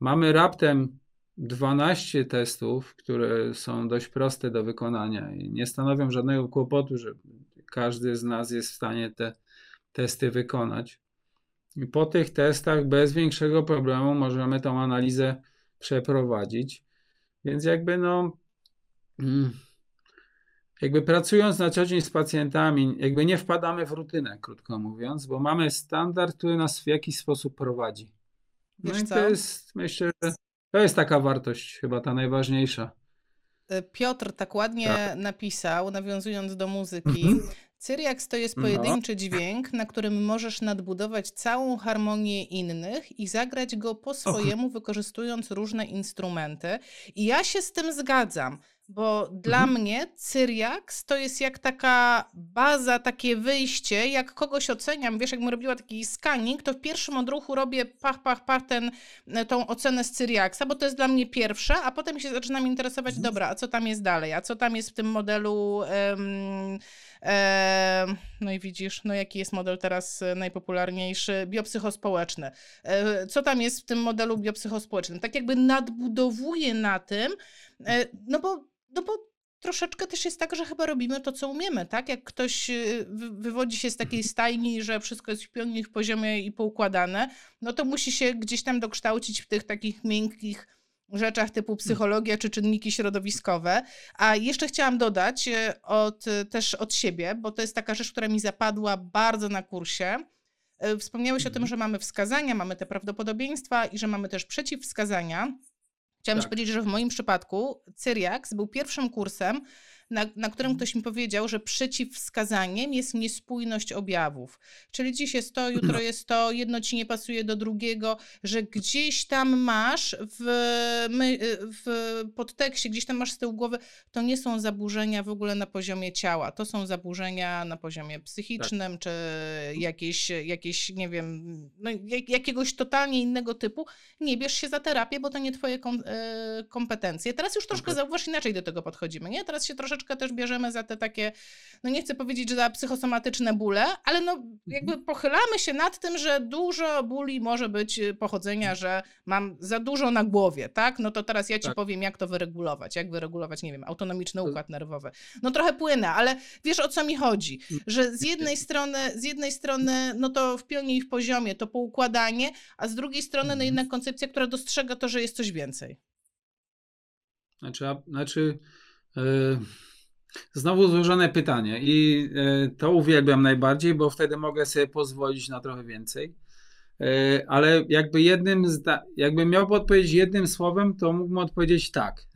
Speaker 2: Mamy raptem 12 testów, które są dość proste do wykonania i nie stanowią żadnego kłopotu, że każdy z nas jest w stanie te testy wykonać. I po tych testach bez większego problemu możemy tą analizę przeprowadzić. Więc jakby no, mm, jakby pracując na co dzień z pacjentami, jakby nie wpadamy w rutynę, krótko mówiąc, bo mamy standard, który nas w jakiś sposób prowadzi. No Wiesz i to co? jest, myślę, że to jest taka wartość chyba ta najważniejsza.
Speaker 1: E, Piotr tak ładnie tak. napisał, nawiązując do muzyki, Cyriax to jest no. pojedynczy no. dźwięk, na którym możesz nadbudować całą harmonię innych i zagrać go po swojemu, wykorzystując różne instrumenty. I ja się z tym zgadzam. bo dla
Speaker 2: Mhm.
Speaker 1: mnie Cyriax to jest jak taka baza, takie wyjście, jak kogoś oceniam, wiesz, jakbym robiła taki scanning, to w pierwszym odruchu robię pach, pach, pach ten, e, tą ocenę z Cyriaxa, bo to jest dla mnie pierwsze, a potem się zaczynam interesować,
Speaker 2: Mhm.
Speaker 1: dobra, a co tam jest dalej, a co tam jest w tym modelu... em, no i widzisz, no jaki jest model teraz e, najpopularniejszy, biopsychospołeczny. E, Co tam jest w tym modelu biopsychospołecznym? Tak jakby nadbudowuję na tym, e, no bo no bo troszeczkę też jest tak, że chyba robimy to, co umiemy, tak? Jak ktoś wy- wywodzi się z takiej stajni, że wszystko jest w pełni w poziomie i poukładane, no to musi się gdzieś tam dokształcić w tych takich miękkich rzeczach typu psychologia czy czynniki środowiskowe. A jeszcze chciałam dodać y, od, y, też od siebie, bo to jest taka rzecz, która mi zapadła bardzo na kursie. Y, Wspomniałeś o tym,
Speaker 2: Mhm.
Speaker 1: że mamy wskazania, mamy te prawdopodobieństwa i że mamy też przeciwwskazania. Chciałam
Speaker 2: Tak.
Speaker 1: ci powiedzieć, że w moim przypadku Cyriax był pierwszym kursem, na, na którym
Speaker 2: Mhm.
Speaker 1: ktoś mi powiedział, że przeciwwskazaniem jest niespójność objawów. Czyli dziś jest to, jutro jest to, jedno ci nie pasuje do drugiego, że gdzieś tam masz w, my, w podtekście, gdzieś tam masz z tyłu głowy, to nie są zaburzenia w ogóle na poziomie ciała, to są zaburzenia na poziomie psychicznym, czy jakieś, jakieś, nie wiem, no, jak, jakiegoś totalnie innego typu. Nie bierz się za terapię, bo to nie twoje kom, e, kompetencje. Teraz już troszkę,
Speaker 2: Kompet-
Speaker 1: zauważ, inaczej do tego podchodzimy, nie? Teraz się troszeczkę też bierzemy za te takie, no nie chcę powiedzieć, że za psychosomatyczne bóle, ale no jakby pochylamy się nad tym, że dużo bóli może być y, pochodzenia, że mam za dużo na głowie, tak? No to teraz ja ci
Speaker 2: Tak.
Speaker 1: powiem, jak to wyregulować, jak wyregulować, nie wiem, autonomiczny
Speaker 2: To-
Speaker 1: układ nerwowy. No trochę płynę, ale wiesz o co mi chodzi, że z jednej strony, z jednej strony, no to w pionie i w poziomie to poukładanie, a z drugiej strony, no
Speaker 2: Mhm.
Speaker 1: jednak koncepcja, która dostrzega to, że jest coś więcej.
Speaker 2: Znaczy, a- znaczy e, znowu złożone pytanie i e, to uwielbiam najbardziej, bo wtedy mogę sobie pozwolić na trochę więcej. E, ale jakby jednym, jakbym miał odpowiedzieć jednym słowem, to mógłbym odpowiedzieć tak.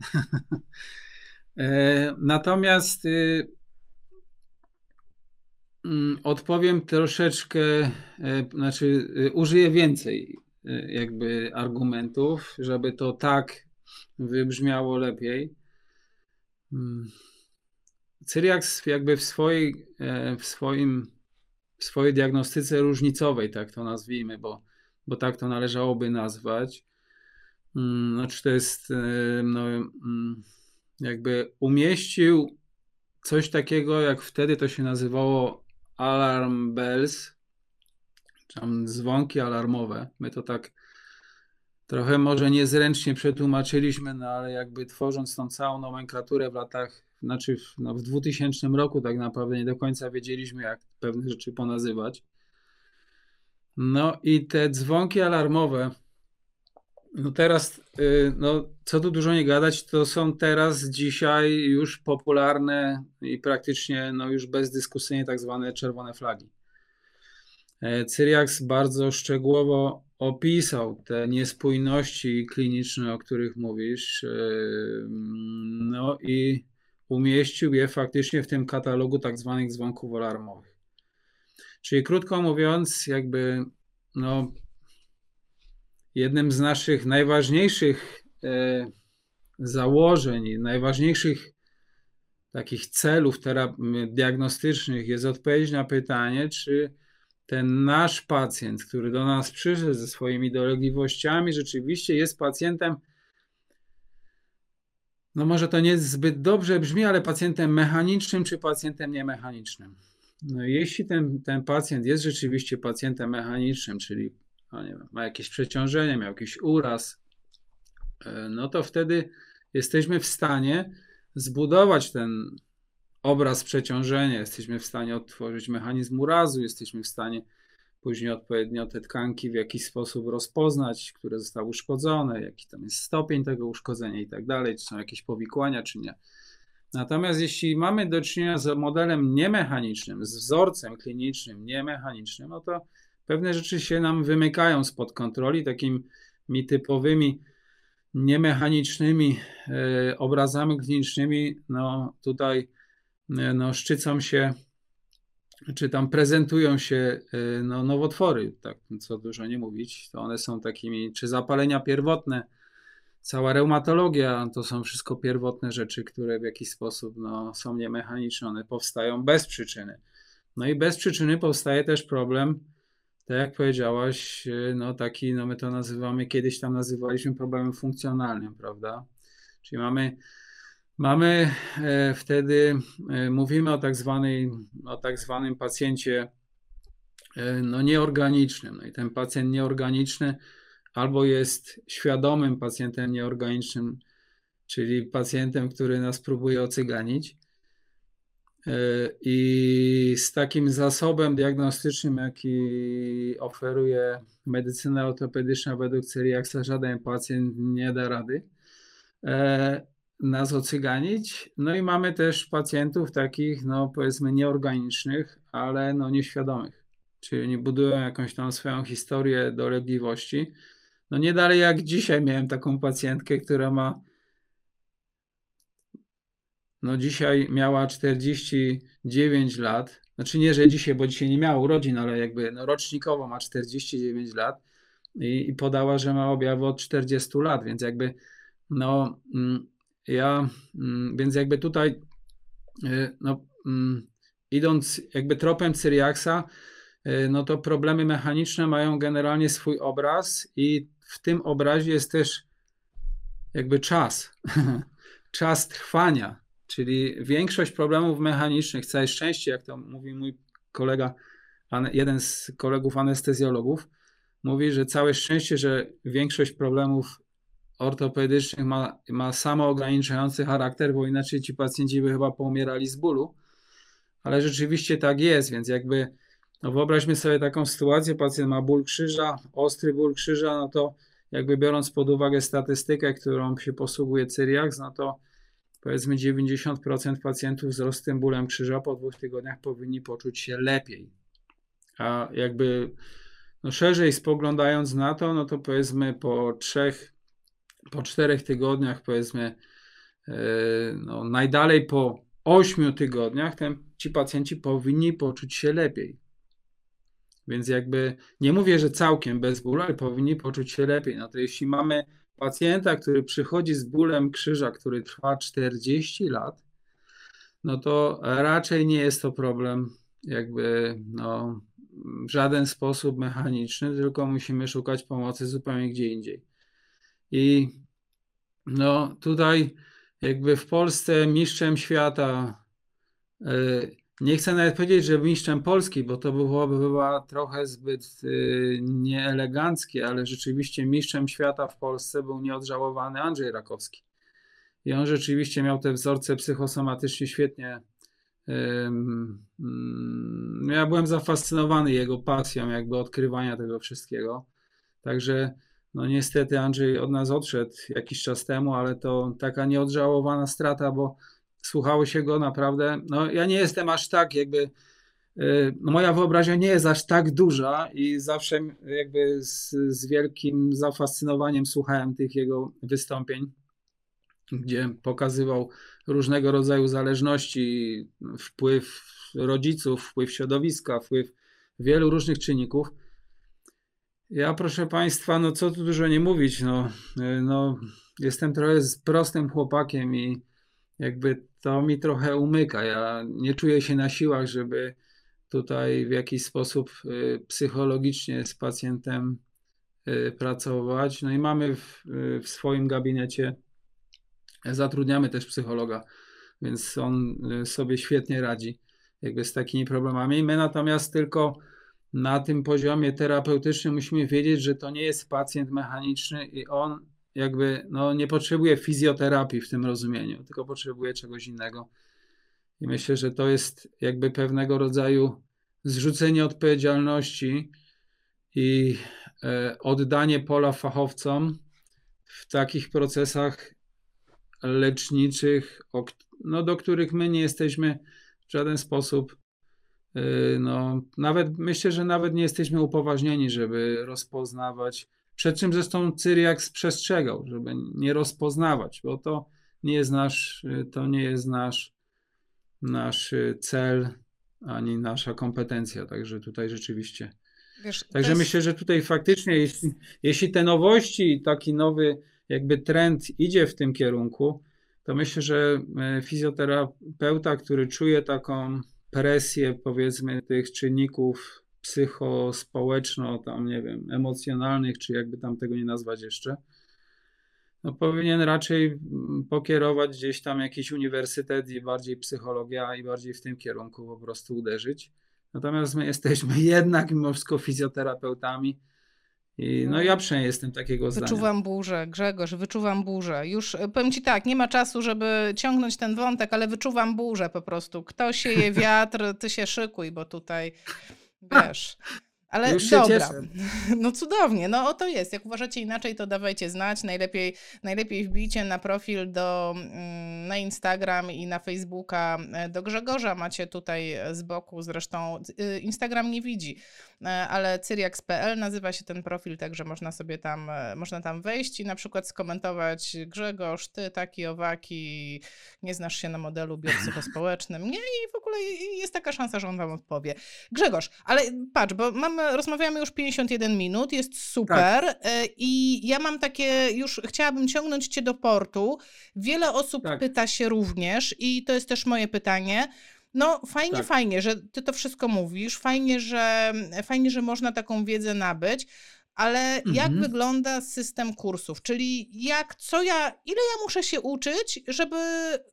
Speaker 2: E, natomiast y, mm, odpowiem troszeczkę, znaczy y, użyję więcej y, jakby argumentów, żeby to tak wybrzmiało lepiej. Cyriax jakby w swojej, e, w swoim, w swojej diagnostyce różnicowej, tak to nazwijmy, bo, bo tak to należałoby nazwać. Mm, Znaczy to jest e, no, mm, jakby umieścił coś takiego, jak wtedy to się nazywało alarm bells, czy tam dzwonki alarmowe. My to tak trochę może niezręcznie przetłumaczyliśmy, no ale jakby tworząc tą całą nomenklaturę w latach, znaczy w, no w 2000 roku tak naprawdę nie do końca wiedzieliśmy, jak pewne rzeczy ponazywać. No i te dzwonki alarmowe, no teraz, y, no co tu dużo nie gadać, to są teraz dzisiaj już popularne i praktycznie no już bezdyskusyjnie tak zwane czerwone flagi. E, Cyriax bardzo szczegółowo opisał te niespójności kliniczne, o których mówisz, e, no i umieścił je faktycznie w tym katalogu tak zwanych dzwonków alarmowych. Czyli krótko mówiąc, jakby no, jednym z naszych najważniejszych e, założeń, najważniejszych takich celów diagnostycznych jest odpowiedź na pytanie, czy ten nasz pacjent, który do nas przyszedł ze swoimi dolegliwościami, rzeczywiście jest pacjentem, no może to nie zbyt dobrze brzmi, ale pacjentem mechanicznym czy pacjentem niemechanicznym. No jeśli ten, ten pacjent jest rzeczywiście pacjentem mechanicznym, czyli no wiem, ma jakieś przeciążenie, miał jakiś uraz, e, no to wtedy jesteśmy w stanie zbudować ten obraz przeciążenia, jesteśmy w stanie odtworzyć mechanizm urazu, jesteśmy w stanie później odpowiednio te tkanki w jakiś sposób rozpoznać, które zostały uszkodzone, jaki tam jest stopień tego uszkodzenia i tak dalej, czy są jakieś powikłania, czy nie. Natomiast jeśli mamy do czynienia z modelem niemechanicznym, z wzorcem klinicznym niemechanicznym, no to pewne rzeczy się nam wymykają spod kontroli, takimi typowymi niemechanicznymi e, obrazami klinicznymi, no tutaj e, no, szczycą się, czy tam prezentują się e, no, nowotwory, tak co dużo nie mówić, to one są takimi, czy zapalenia pierwotne, cała reumatologia to są wszystko pierwotne rzeczy, które w jakiś sposób no, są niemechaniczne, one powstają bez przyczyny. No i bez przyczyny powstaje też problem, tak jak powiedziałaś, no taki, no my to nazywamy, kiedyś tam nazywaliśmy problemem funkcjonalnym, prawda? Czyli mamy, mamy e, wtedy, e, mówimy o tak, zwanej, o tak zwanym pacjencie e, no nieorganicznym. No i ten pacjent nieorganiczny albo jest świadomym pacjentem nieorganicznym, czyli pacjentem, który nas próbuje ocyganić. I z takim zasobem diagnostycznym, jaki oferuje medycyna ortopedyczna według Celiaksa, żaden pacjent nie da rady nas ocyganić. No i mamy też pacjentów takich, no powiedzmy nieorganicznych, ale no nieświadomych, czyli oni budują jakąś tam swoją historię dolegliwości, no nie dalej jak dzisiaj miałem taką pacjentkę, która ma no dzisiaj miała 49 lat. Znaczy nie, że dzisiaj, bo dzisiaj nie miała urodzin, ale jakby no rocznikowo ma 49 lat i, i podała, że ma objawy od 40 lat, więc jakby no mm, ja, mm, więc jakby tutaj y, no, mm, idąc jakby tropem Cyriaksa, y, no to problemy mechaniczne mają generalnie swój obraz i w tym obrazie jest też jakby czas, czas trwania, czyli większość problemów mechanicznych, całe szczęście, jak to mówi mój kolega, jeden z kolegów anestezjologów, mówi, że całe szczęście, że większość problemów ortopedycznych ma, ma samoograniczający charakter, bo inaczej ci pacjenci by chyba poumierali z bólu, ale rzeczywiście tak jest, więc jakby no wyobraźmy sobie taką sytuację, pacjent ma ból krzyża, ostry ból krzyża, no to jakby biorąc pod uwagę statystykę, którą się posługuje Cyriax, no to powiedzmy 90% pacjentów z rostem bólem krzyża po dwóch tygodniach powinni poczuć się lepiej. A jakby no szerzej spoglądając na to, no to powiedzmy po trzech, po czterech tygodniach, powiedzmy, yy, no najdalej po ośmiu tygodniach, ten, ci pacjenci powinni poczuć się lepiej. Więc jakby nie mówię, że całkiem bez bólu, ale powinni poczuć się lepiej. No to jeśli mamy pacjenta, który przychodzi z bólem krzyża, który trwa 40 lat, no to raczej nie jest to problem jakby no, w żaden sposób mechaniczny, tylko musimy szukać pomocy zupełnie gdzie indziej. I no tutaj jakby w Polsce mistrzem świata y, nie chcę nawet powiedzieć, że mistrzem Polski, bo to byłoby chyba trochę zbyt y, nieeleganckie, ale rzeczywiście mistrzem świata w Polsce był nieodżałowany Andrzej Rakowski. I on rzeczywiście miał te wzorce psychosomatycznie świetnie. ja byłem zafascynowany jego pasją, jakby odkrywania tego wszystkiego. Także no niestety Andrzej od nas odszedł jakiś czas temu, ale to taka nieodżałowana strata, bo słuchało się go naprawdę. No, ja nie jestem aż tak jakby. No moja wyobraźnia nie jest aż tak duża i zawsze jakby z, z wielkim zafascynowaniem słuchałem tych jego wystąpień, gdzie pokazywał różnego rodzaju zależności, wpływ rodziców, wpływ środowiska, wpływ wielu różnych czynników. Ja, proszę Państwa, no co tu dużo nie mówić, no, y, no jestem trochę prostym chłopakiem i jakby to mi trochę umyka. Ja nie czuję się na siłach, żeby tutaj w jakiś sposób y, psychologicznie z pacjentem y, pracować. No i mamy w, w swoim gabinecie, zatrudniamy też psychologa, więc on sobie świetnie radzi jakby z takimi problemami. My natomiast tylko na tym poziomie terapeutycznym musimy wiedzieć, że to nie jest pacjent mechaniczny i on jakby no, nie potrzebuje fizjoterapii w tym rozumieniu, tylko potrzebuje czegoś innego. I myślę, że to jest jakby pewnego rodzaju zrzucenie odpowiedzialności i e, oddanie pola fachowcom w takich procesach leczniczych, no, do których my nie jesteśmy w żaden sposób, no, nawet myślę, że nawet nie jesteśmy upoważnieni, żeby rozpoznawać przed czym zresztą Cyriak przestrzegał, żeby nie rozpoznawać, bo to nie jest nasz, to nie jest nasz, nasz cel ani nasza kompetencja. Także tutaj rzeczywiście. Wiesz, Także jest... myślę, że tutaj faktycznie, jeśli, jeśli te nowości, taki nowy jakby trend idzie w tym kierunku, to myślę, że fizjoterapeuta, który czuje taką presję, powiedzmy, tych czynników psychospołeczno, tam nie wiem, emocjonalnych, czy jakby tam tego nie nazwać jeszcze, no powinien raczej mm, pokierować gdzieś tam jakiś uniwersytet i bardziej psychologia i bardziej w tym kierunku po prostu uderzyć. Natomiast my jesteśmy jednak mimo wszystko fizjoterapeutami, i no ja no. przynajmniej jestem takiego
Speaker 1: zdania. Wyczuwam burzę, Grzegorz, wyczuwam burzę. Już e, powiem ci tak, nie ma czasu, żeby ciągnąć ten wątek, ale wyczuwam burzę po prostu. Kto sieje wiatr, ty się szykuj, bo tutaj wiesz. Ale Już dobra, cieszę. no cudownie, no o to jest. Jak uważacie inaczej, to dawajcie znać. Najlepiej, najlepiej wbijcie na profil do, mm, na Instagram i na Facebooka e, do Grzegorza. Macie tutaj z boku, zresztą Instagram nie widzi, e, ale cyriax.pl nazywa się ten profil, także można sobie tam, e, można tam wejść i na przykład skomentować Grzegorz, ty taki, owaki, nie znasz się na modelu biopsychospołecznym. Nie, i w ogóle jest taka szansa, że on wam odpowie. Grzegorz, ale patrz, bo mamy rozmawiamy już 51 minut, jest super. Tak. E, I ja mam takie, już chciałabym ciągnąć cię do portu. Wiele osób tak. pyta się również, i to jest też moje pytanie. No, fajnie, tak. fajnie, że ty to wszystko mówisz, fajnie że, fajnie, że można taką wiedzę nabyć, ale mhm. jak wygląda system kursów? Czyli jak, co ja, ile ja muszę się uczyć, żeby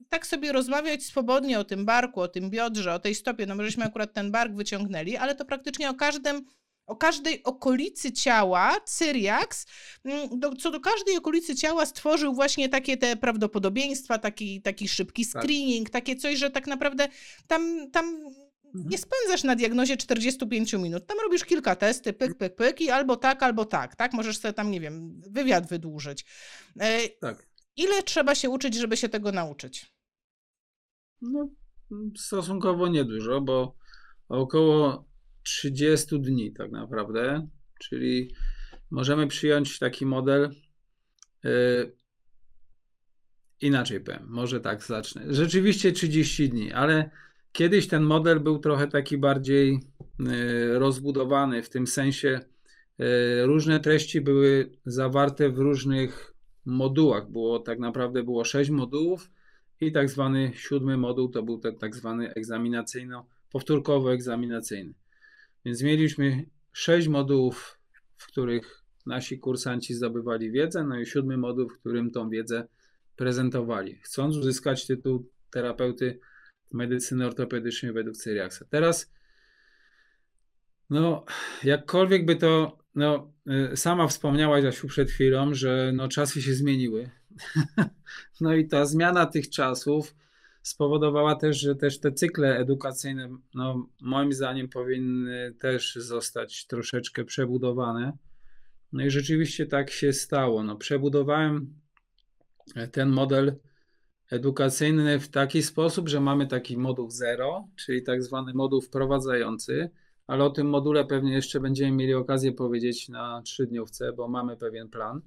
Speaker 1: tak sobie rozmawiać swobodnie o tym barku, o tym biodrze, o tej stopie? No, my żeśmy akurat ten bark wyciągnęli, ale to praktycznie o każdym o każdej okolicy ciała Cyriax, mm, do, co do każdej okolicy ciała stworzył właśnie takie te prawdopodobieństwa, taki, taki szybki tak. screening, tak. takie coś, że tak naprawdę tam, tam mhm. nie spędzasz na diagnozie 45 minut. Tam robisz kilka testy, pyk, pyk, pyk i albo tak, albo tak, tak? Możesz sobie tam, nie wiem, wywiad wydłużyć. E, tak. Ile trzeba się uczyć, żeby się tego nauczyć?
Speaker 2: No, stosunkowo niedużo, bo około 30 dni tak naprawdę, czyli możemy przyjąć taki model. Yy, inaczej powiem, może tak zacznę. Rzeczywiście 30 dni, ale kiedyś ten model był trochę taki bardziej yy, rozbudowany, w tym sensie yy, różne treści były zawarte w różnych modułach. Było tak naprawdę było 6 modułów i tak zwany siódmy moduł to był ten tak zwany egzaminacyjno, powtórkowo-egzaminacyjny. Więc mieliśmy sześć modułów, w których nasi kursanci zdobywali wiedzę, no i siódmy moduł, w którym tą wiedzę prezentowali, chcąc uzyskać tytuł terapeuty medycyny ortopedycznej według Cyriaksa. Teraz, no, jakkolwiek by to, no, y, sama wspomniałaś, Asiu, przed chwilą, że no, czasy się zmieniły. no i ta zmiana tych czasów spowodowała też, że też te cykle edukacyjne, no, moim zdaniem, powinny też zostać troszeczkę przebudowane. No i rzeczywiście tak się stało. No, przebudowałem ten model edukacyjny w taki sposób, że mamy taki moduł zero, czyli tak zwany moduł wprowadzający, ale o tym module pewnie jeszcze będziemy mieli okazję powiedzieć na trzydniówce, bo mamy pewien plan.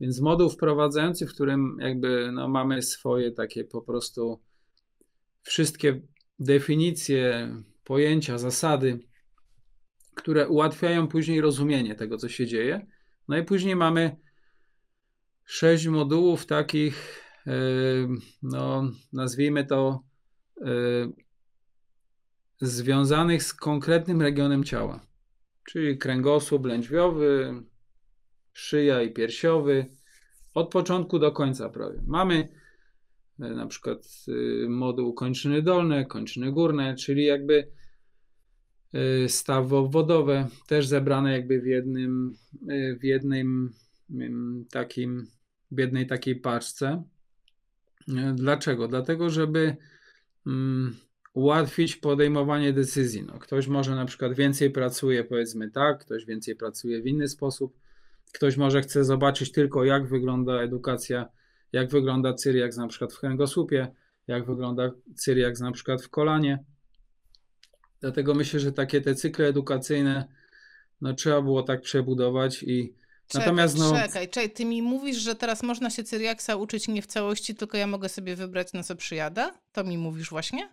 Speaker 2: Więc moduł wprowadzający, w którym jakby no, mamy swoje takie po prostu wszystkie definicje, pojęcia, zasady, które ułatwiają później rozumienie tego, co się dzieje. No i później mamy sześć modułów takich, e, no, nazwijmy to, e, związanych z konkretnym regionem ciała, czyli kręgosłup lędźwiowy, szyja i piersiowy, od początku do końca prawie. Mamy na przykład y, moduł kończyny dolne, kończyny górne, czyli jakby y, stawo-wodowe, też zebrane jakby w jednym, y, w jednym takim, w jednej takiej paczce. Dlaczego? Dlatego, żeby ułatwić podejmowanie decyzji. No, ktoś może na przykład więcej pracuje, powiedzmy tak, ktoś więcej pracuje w inny sposób, ktoś może chce zobaczyć tylko, jak wygląda edukacja jak wygląda cyriaks na przykład w kręgosłupie, jak wygląda cyriaks na przykład w kolanie. Dlatego myślę, że takie te cykle edukacyjne no, trzeba było tak przebudować i
Speaker 1: Czekaj, Natomiast no... czekaj, czekaj, ty mi mówisz, że teraz można się cyriaksa uczyć nie w całości, tylko ja mogę sobie wybrać na co przyjadę? To mi mówisz właśnie?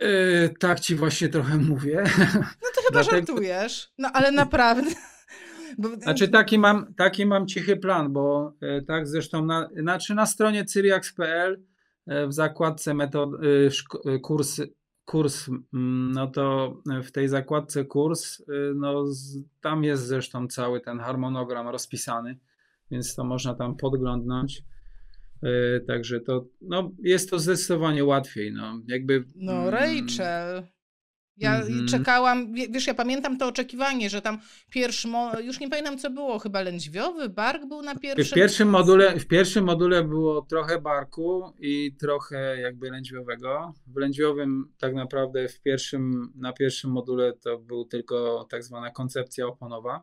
Speaker 2: Yy, tak ci właśnie trochę mówię.
Speaker 1: No to chyba Dlatego... żartujesz. No ale naprawdę. Bo...
Speaker 2: Znaczy taki mam, taki mam cichy plan, bo e, tak zresztą na, znaczy na stronie cyriax.pl e, w zakładce metod, e, kurs, kurs, mm, no to w tej zakładce kurs, no tam jest zresztą cały ten harmonogram rozpisany, więc to można tam podglądnąć. Także to, no jest to zdecydowanie łatwiej, no jakby...
Speaker 1: No mm, Rachel... Ja mm -hmm. czekałam, wiesz, ja pamiętam to oczekiwanie, że tam pierwszy, już nie pamiętam co było, chyba lędźwiowy, bark był na pierwszym.
Speaker 2: W pierwszym module, w pierwszym module było trochę barku i trochę jakby lędźwiowego. W lędźwiowym tak naprawdę w pierwszym, na pierwszym module to był tylko tak zwana koncepcja oponowa.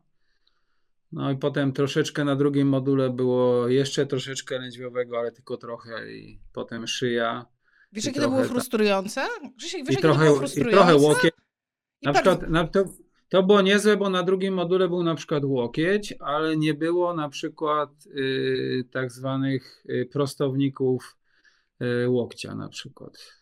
Speaker 2: No i potem troszeczkę na drugim module było jeszcze troszeczkę lędźwiowego, ale tylko trochę i potem szyja
Speaker 1: Wiesz, jakie to było frustrujące?
Speaker 2: Grzesiek, wiesz, I trochę, było frustrujące? I trochę łokieć. Na przykład na, to, to było niezłe, bo na drugim module był na przykład łokieć, ale nie było na przykład y, tak zwanych y, prostowników y, łokcia na przykład.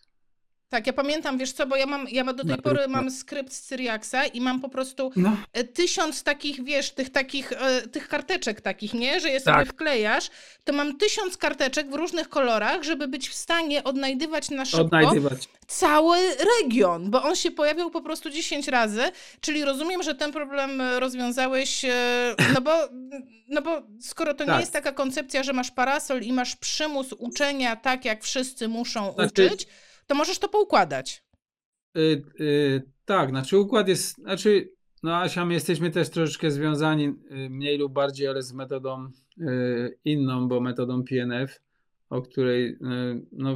Speaker 1: Tak, ja pamiętam, wiesz co, bo ja mam, ja do tej pory mam skrypt z Cyriaxa i mam po prostu no. E, tysiąc takich, wiesz, tych takich, e, tych karteczek takich, nie, że je sobie tak. wklejasz, to mam tysiąc karteczek w różnych kolorach, żeby być w stanie odnajdywać na szybko odnajdywać. cały region, bo on się pojawiał po prostu 10 razy, czyli rozumiem, że ten problem rozwiązałeś, e, no bo, no bo skoro to tak. nie jest taka koncepcja, że masz parasol i masz przymus uczenia tak, jak wszyscy muszą znaczy... uczyć, to możesz to poukładać.
Speaker 2: Yy, yy, tak, znaczy układ jest, znaczy no Asia, my jesteśmy też troszeczkę związani y, mniej lub bardziej, ale z metodą yy, inną, bo metodą PNF, o której y, no,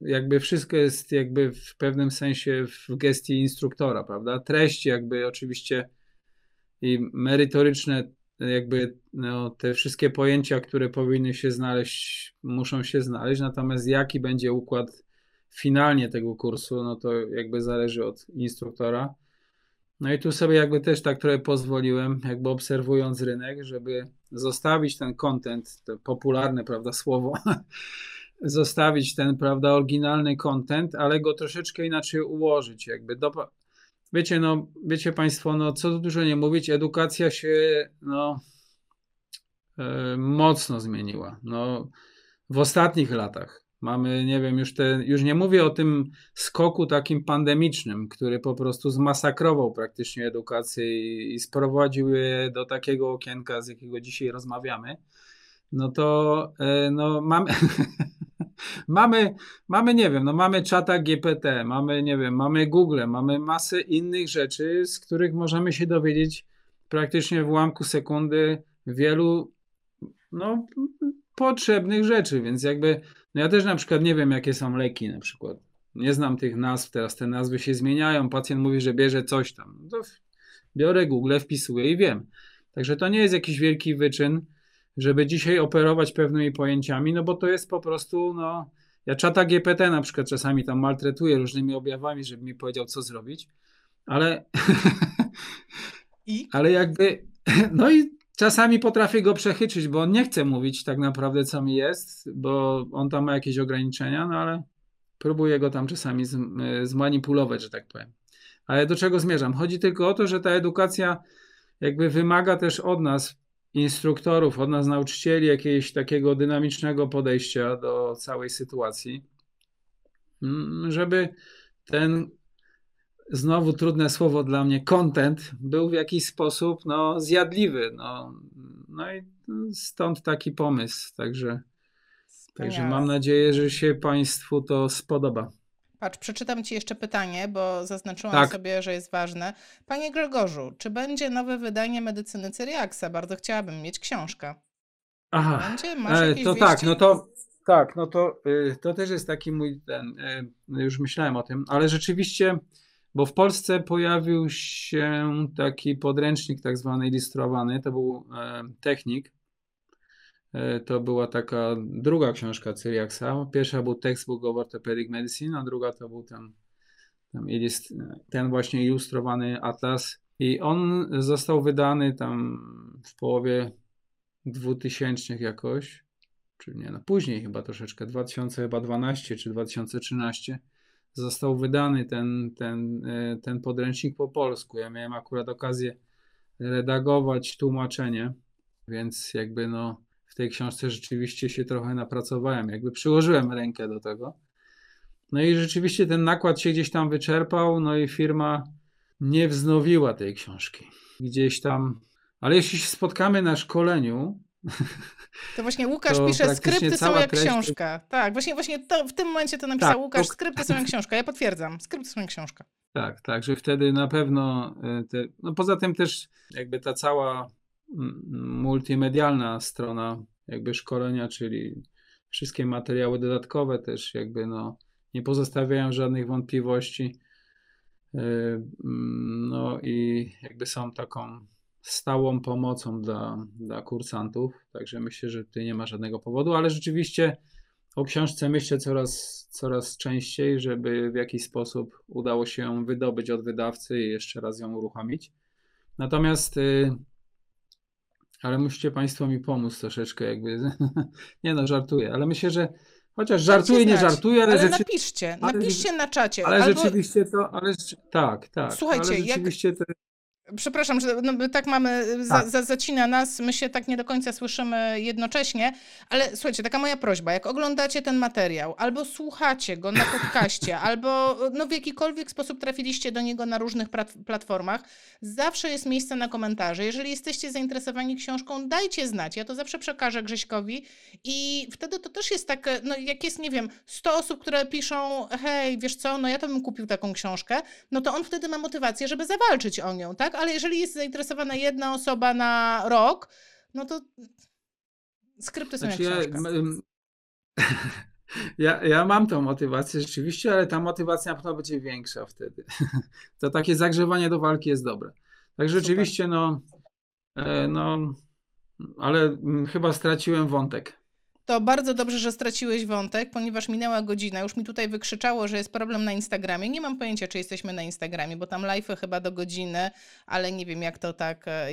Speaker 2: jakby wszystko jest jakby w pewnym sensie w gestii instruktora, prawda? Treści jakby oczywiście i merytoryczne jakby no, te wszystkie pojęcia, które powinny się znaleźć, muszą się znaleźć, natomiast jaki będzie układ finalnie tego kursu, no to jakby zależy od instruktora. No i tu sobie jakby też tak trochę pozwoliłem, jakby obserwując rynek, żeby zostawić ten content, to popularne, prawda, słowo, zostawić ten, prawda, oryginalny content, ale go troszeczkę inaczej ułożyć, jakby do, wiecie, no, wiecie Państwo, no, co tu dużo nie mówić, edukacja się, no, e, mocno zmieniła, no, w ostatnich latach. Mamy, nie wiem, już, te, już nie mówię o tym skoku takim pandemicznym, który po prostu zmasakrował praktycznie edukację i, i sprowadził je do takiego okienka, z jakiego dzisiaj rozmawiamy. No to e, no, mamy, mamy, mamy, nie wiem, no mamy czata GPT, mamy, nie wiem, mamy Google, mamy masę innych rzeczy, z których możemy się dowiedzieć praktycznie w ułamku sekundy wielu no, potrzebnych rzeczy, więc jakby no ja też na przykład nie wiem, jakie są leki na przykład. Nie znam tych nazw, teraz te nazwy się zmieniają. Pacjent mówi, że bierze coś tam. No to biorę Google, wpisuję i wiem. Także to nie jest jakiś wielki wyczyn, żeby dzisiaj operować pewnymi pojęciami, no bo to jest po prostu, no. Ja czata GPT na przykład czasami tam maltretuję różnymi objawami, żeby mi powiedział, co zrobić, ale. I? ale jakby. No i Czasami potrafię go przechyczyć, bo on nie chce mówić tak naprawdę, co mi jest, bo on tam ma jakieś ograniczenia, no ale próbuję go tam czasami e, zmanipulować, że tak powiem. Ale do czego zmierzam? Chodzi tylko o to, że ta edukacja jakby wymaga też od nas, instruktorów, od nas nauczycieli, jakiegoś takiego dynamicznego podejścia do całej sytuacji, mm, żeby ten znowu trudne słowo dla mnie, content był w jakiś sposób no, zjadliwy. No, no i stąd taki pomysł. Także, także mam nadzieję, że się Państwu to spodoba.
Speaker 1: Patrz, przeczytam Ci jeszcze pytanie, bo zaznaczyłam tak. sobie, że jest ważne. Panie Gregorzu, czy będzie nowe wydanie medycyny Cyriaksa? Bardzo chciałabym mieć książkę.
Speaker 2: Aha, będzie? Masz e, to tak, no to tak, no to, y, to też jest taki mój ten, y, już myślałem o tym, ale rzeczywiście bo w Polsce pojawił się taki podręcznik tak zwany ilustrowany, to był e, Technik. E, to była taka druga książka Cyriaksa. Pierwsza był Textbook of Orthopedic Medicine, a druga to był ten, ten, właśnie ilustrowany atlas. I on został wydany tam w połowie 2000 jakoś, czy nie, no później chyba troszeczkę, 2012 czy 2013 został wydany ten, ten, e, ten podręcznik po polsku. Ja miałem akurat okazję redagować tłumaczenie, więc jakby no w tej książce rzeczywiście się trochę napracowałem, jakby przyłożyłem rękę do tego. No i rzeczywiście ten nakład się gdzieś tam wyczerpał, no i firma nie wznowiła tej książki. Gdzieś tam, ale jeśli się spotkamy na szkoleniu,
Speaker 1: to właśnie Łukasz to pisze, skrypty są jak treść... książka. Tak, właśnie, właśnie to, w tym momencie to napisał tak, Łukasz, to... skrypty są jak książka. Ja potwierdzam, skrypty są jak książka.
Speaker 2: Tak, tak, że wtedy na pewno, e, te, no poza tym też jakby ta cała multimedialna strona jakby szkolenia, czyli wszystkie materiały dodatkowe też jakby no nie pozostawiają żadnych wątpliwości. E, no i jakby są taką stałą pomocą dla, dla kursantów, także myślę, że tutaj nie ma żadnego powodu, ale rzeczywiście o książce myślę coraz, coraz częściej, żeby w jakiś sposób udało się ją wydobyć od wydawcy i jeszcze raz ją uruchomić. Natomiast, y, ale musicie Państwo mi pomóc troszeczkę, jakby. nie no, żartuję, ale myślę, że chociaż żartuję, nie żartuję,
Speaker 1: ale, ale rzeczy... napiszcie, napiszcie ale, na czacie.
Speaker 2: Ale albo... rzeczywiście to, ale tak, tak.
Speaker 1: Słuchajcie,
Speaker 2: ale rzeczywiście
Speaker 1: jak... to Przepraszam, że no, tak mamy, za, za, zacina nas, my się tak nie do końca słyszymy jednocześnie, ale słuchajcie, taka moja prośba, jak oglądacie ten materiał, albo słuchacie go na podcaście, albo no, w jakikolwiek sposób trafiliście do niego na różnych platformach, zawsze jest miejsce na komentarze. Jeżeli jesteście zainteresowani książką, dajcie znać, ja to zawsze przekażę Grześkowi i wtedy to też jest tak, no jak jest, nie wiem, 100 osób, które piszą, hej, wiesz co, no ja to bym kupił taką książkę, no to on wtedy ma motywację, żeby zawalczyć o nią, tak? Ale jeżeli jest zainteresowana jedna osoba na rok, no to skrypty są znaczy jak książka.
Speaker 2: Ja, ja, mam tą motywację rzeczywiście, ale ta motywacja na pewno będzie większa wtedy. To takie zagrzewanie do walki jest dobre. Tak rzeczywiście, no, e, no, ale chyba straciłem wątek
Speaker 1: to bardzo dobrze, że straciłeś wątek, ponieważ minęła godzina. Już mi tutaj wykrzyczało, że jest problem na Instagramie. Nie mam pojęcia, czy jesteśmy na Instagramie, bo tam live chyba do godziny, ale nie wiem, jak to tak, e, e,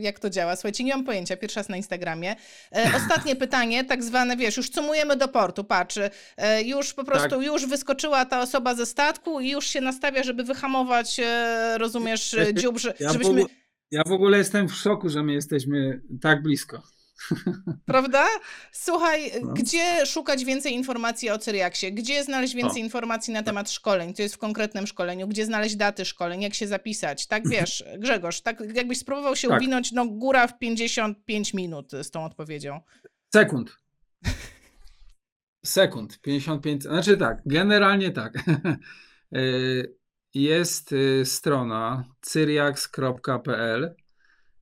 Speaker 1: jak to działa. Słuchajcie, nie mam pojęcia. Pierwszy raz na Instagramie. E, ostatnie pytanie, tak zwane, wiesz, już cumujemy do portu, patrz, już po prostu, tak. już wyskoczyła ta osoba ze statku i już się nastawia, żeby wyhamować, rozumiesz, dziób,
Speaker 2: żebyśmy... Ja w ogóle jestem w szoku, że my jesteśmy tak blisko.
Speaker 1: Prawda? Słuchaj, no. gdzie szukać więcej informacji o Cyriaksie? Gdzie znaleźć więcej o. informacji na temat szkoleń? Co jest w konkretnym szkoleniu? Gdzie znaleźć daty szkoleń? Jak się zapisać? Tak wiesz, Grzegorz, tak jakbyś spróbował się tak. uwinąć, no góra w 55 minut z tą odpowiedzią.
Speaker 2: Sekund. Sekund, 55. Znaczy tak, generalnie tak. Jest y, strona cyriax.pl.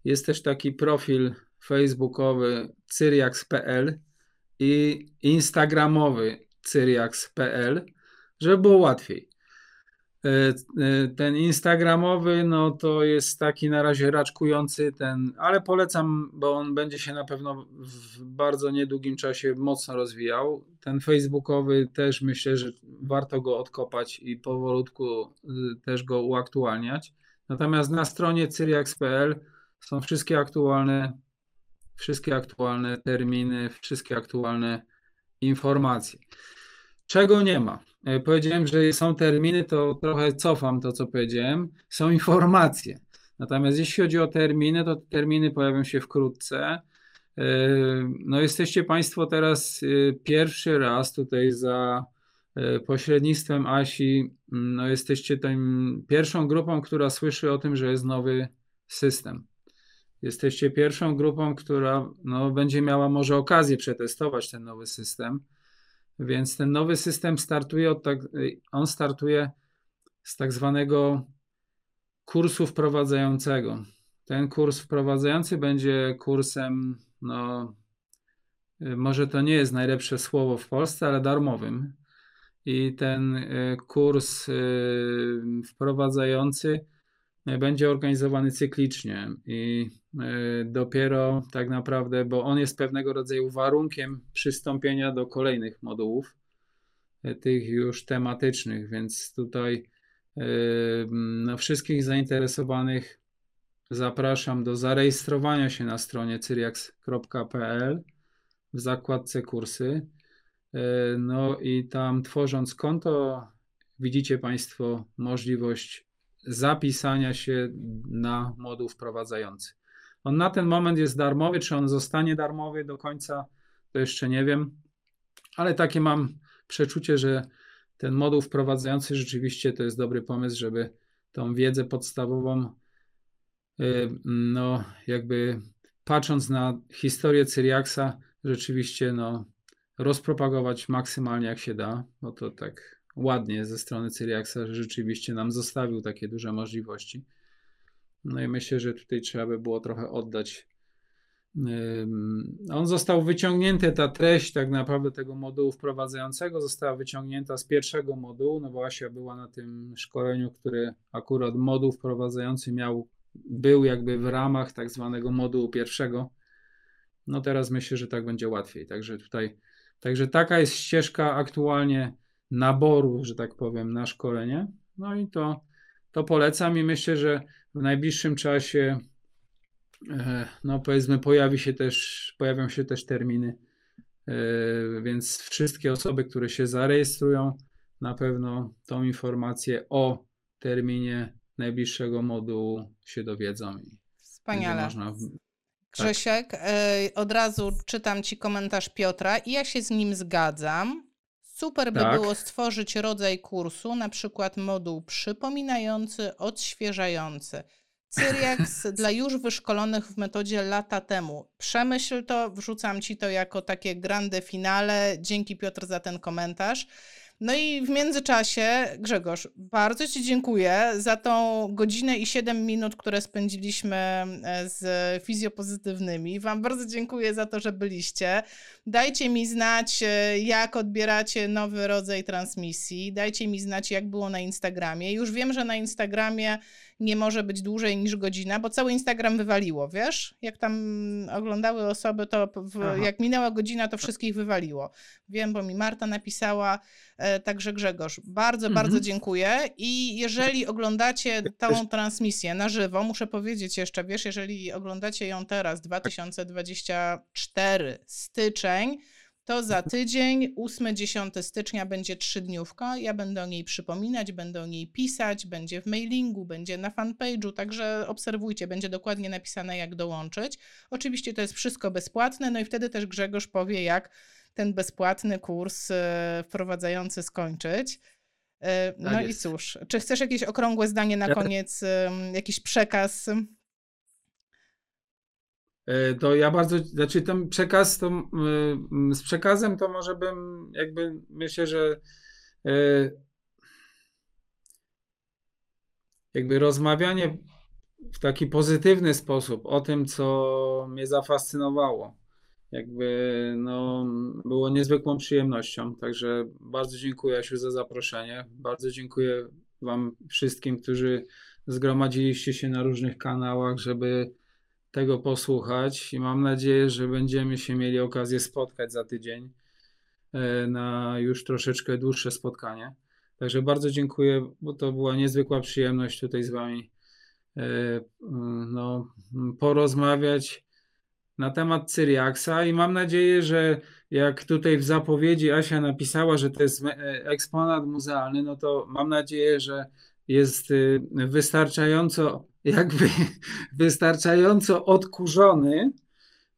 Speaker 2: Jest też taki profil facebookowy cyriax.pl i instagramowy cyriax.pl, żeby było łatwiej. E, e, ten instagramowy, no to jest taki na razie raczkujący ten, ale polecam, bo on będzie się na pewno w bardzo niedługim czasie mocno rozwijał. Ten facebookowy też myślę, że warto go odkopać i powolutku y, też go uaktualniać. Natomiast na stronie cyriax.pl są wszystkie aktualne wszystkie aktualne terminy, wszystkie aktualne informacje. Czego nie ma? E, powiedziałem, że są terminy, to trochę cofam to, co powiedziałem. Są informacje. Natomiast jeśli chodzi o terminy, to terminy pojawią się wkrótce. E, no, jesteście Państwo teraz e, pierwszy raz tutaj za pośrednictwem Asi. No, jesteście tą pierwszą grupą, która słyszy o tym, że jest nowy system. Jesteście pierwszą grupą, która no, będzie miała może okazję przetestować ten nowy system. Więc ten nowy system startuje od tak, on startuje z tak zwanego kursu wprowadzającego. Ten kurs wprowadzający będzie kursem, no, może to nie jest najlepsze słowo w Polsce, ale darmowym. I ten e, kurs e, wprowadzający będzie organizowany cyklicznie i e, dopiero tak naprawdę, bo on jest pewnego rodzaju warunkiem przystąpienia do kolejnych modułów, e, tych już tematycznych, więc tutaj e, no, wszystkich zainteresowanych zapraszam do zarejestrowania się na stronie cyriax.pl w zakładce kursy. No i tam tworząc konto, widzicie Państwo możliwość zapisania się na moduł wprowadzający. On na ten moment jest darmowy, czy on zostanie darmowy do końca, to jeszcze nie wiem, ale takie mam przeczucie, że ten moduł wprowadzający rzeczywiście to jest dobry pomysł, żeby tą wiedzę podstawową, y, no jakby patrząc na historię Cyriaksa, rzeczywiście no, rozpropagować maksymalnie jak się da, bo to tak ładnie ze strony Cyriaksa, że rzeczywiście nam zostawił takie duże możliwości. No i myślę, że tutaj trzeba by było trochę oddać. On został wyciągnięty, ta treść tak naprawdę tego modułu wprowadzającego została wyciągnięta z pierwszego modułu, no Asia była na tym szkoleniu, który akurat moduł wprowadzający miał, był jakby w ramach tak zwanego modułu pierwszego. No teraz myślę, że tak będzie łatwiej. Także tutaj, także taka jest ścieżka aktualnie naboru, że tak powiem, na szkolenie. No i to, to polecam i myślę, że w najbliższym czasie, e, no powiedzmy, pojawi się też, pojawią się też terminy, e, więc wszystkie osoby, które się zarejestrują, na pewno tą informację o terminie najbliższego modułu się dowiedzą.
Speaker 1: Wspaniale. Można... Grzesiek, tak. od razu czytam Ci komentarz Piotra i ja się z nim zgadzam. Super by tak. było stworzyć rodzaj kursu, na przykład moduł przypominający, odświeżający. Cyriax dla już wyszkolonych w metodzie lata temu. Przemyśl to, wrzucam ci to jako takie grande finale. Dzięki Piotr za ten komentarz. No i w międzyczasie, Grzegorz, bardzo Ci dziękuję za tą godzinę i 7 minut, które spędziliśmy e, z fizjopozytywnymi. Wam bardzo dziękuję za to, że byliście. Dajcie mi znać, e, jak odbieracie nowy rodzaj transmisji. Dajcie mi znać, jak było na Instagramie. Już wiem, że na Instagramie nie może być dłużej niż godzina, bo cały Instagram wywaliło, wiesz? Jak tam oglądały osoby, to w, jak minęła godzina, to wszystkich wywaliło. Wiem, bo mi Marta napisała, e, także Grzegorz. Bardzo, mhm. bardzo dziękuję i jeżeli oglądacie tą transmisję na żywo, muszę powiedzieć jeszcze, wiesz, jeżeli oglądacie ją teraz, 2024 styczeń, to za tydzień, 8-10 stycznia, będzie trzydniówka. Ja będę o niej przypominać, będę o niej pisać, będzie w mailingu, będzie na fanpage'u, także obserwujcie, będzie dokładnie napisane, jak dołączyć. Oczywiście to jest wszystko bezpłatne, no i wtedy też Grzegorz powie, jak ten bezpłatny kurs e, wprowadzający skończyć. E, no tak i cóż, czy chcesz jakieś okrągłe zdanie na koniec, jakiś przekaz?
Speaker 2: E, to ja bardzo, znaczy ten przekaz, to, z przekazem to może bym jakby myślę, że e, jakby rozmawianie w taki pozytywny sposób o tym, co mnie zafascynowało, jakby no, było niezwykłą przyjemnością. Także bardzo dziękuję Asiu za zaproszenie. Bardzo dziękuję Wam wszystkim, którzy zgromadziliście się na różnych kanałach, żeby tego posłuchać i mam nadzieję, że będziemy się mieli okazję spotkać za tydzień e, na już troszeczkę dłuższe spotkanie. Także bardzo dziękuję, bo to była niezwykła przyjemność tutaj z Wami e, no, porozmawiać na temat Cyriaksa i mam nadzieję, że jak tutaj w zapowiedzi Asia napisała, że to jest e, eksponat muzealny, no to mam nadzieję, że jest wystarczająco jakby wystarczająco odkurzony,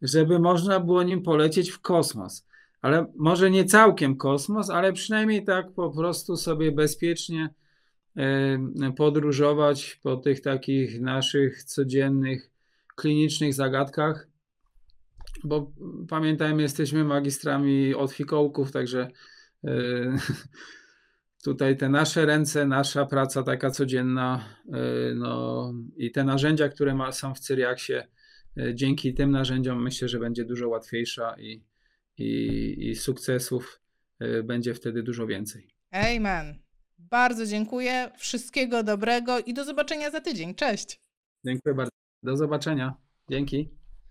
Speaker 2: żeby można było nim polecieć w kosmos. Ale może nie całkiem kosmos, ale przynajmniej tak po prostu sobie bezpiecznie e, podróżować po tych takich naszych codziennych klinicznych zagadkach, bo pamiętajmy, jesteśmy magistrami od fikołków, także e, tutaj te nasze ręce, nasza praca taka codzienna y, no, i te narzędzia, które ma, są w Cyriaksie, y, dzięki tym narzędziom myślę, że będzie dużo łatwiejsza i, i, i sukcesów y, będzie wtedy dużo więcej.
Speaker 1: Amen. Bardzo dziękuję. Wszystkiego dobrego i do zobaczenia za tydzień. Cześć.
Speaker 2: Dziękuję bardzo. Do zobaczenia. Dzięki.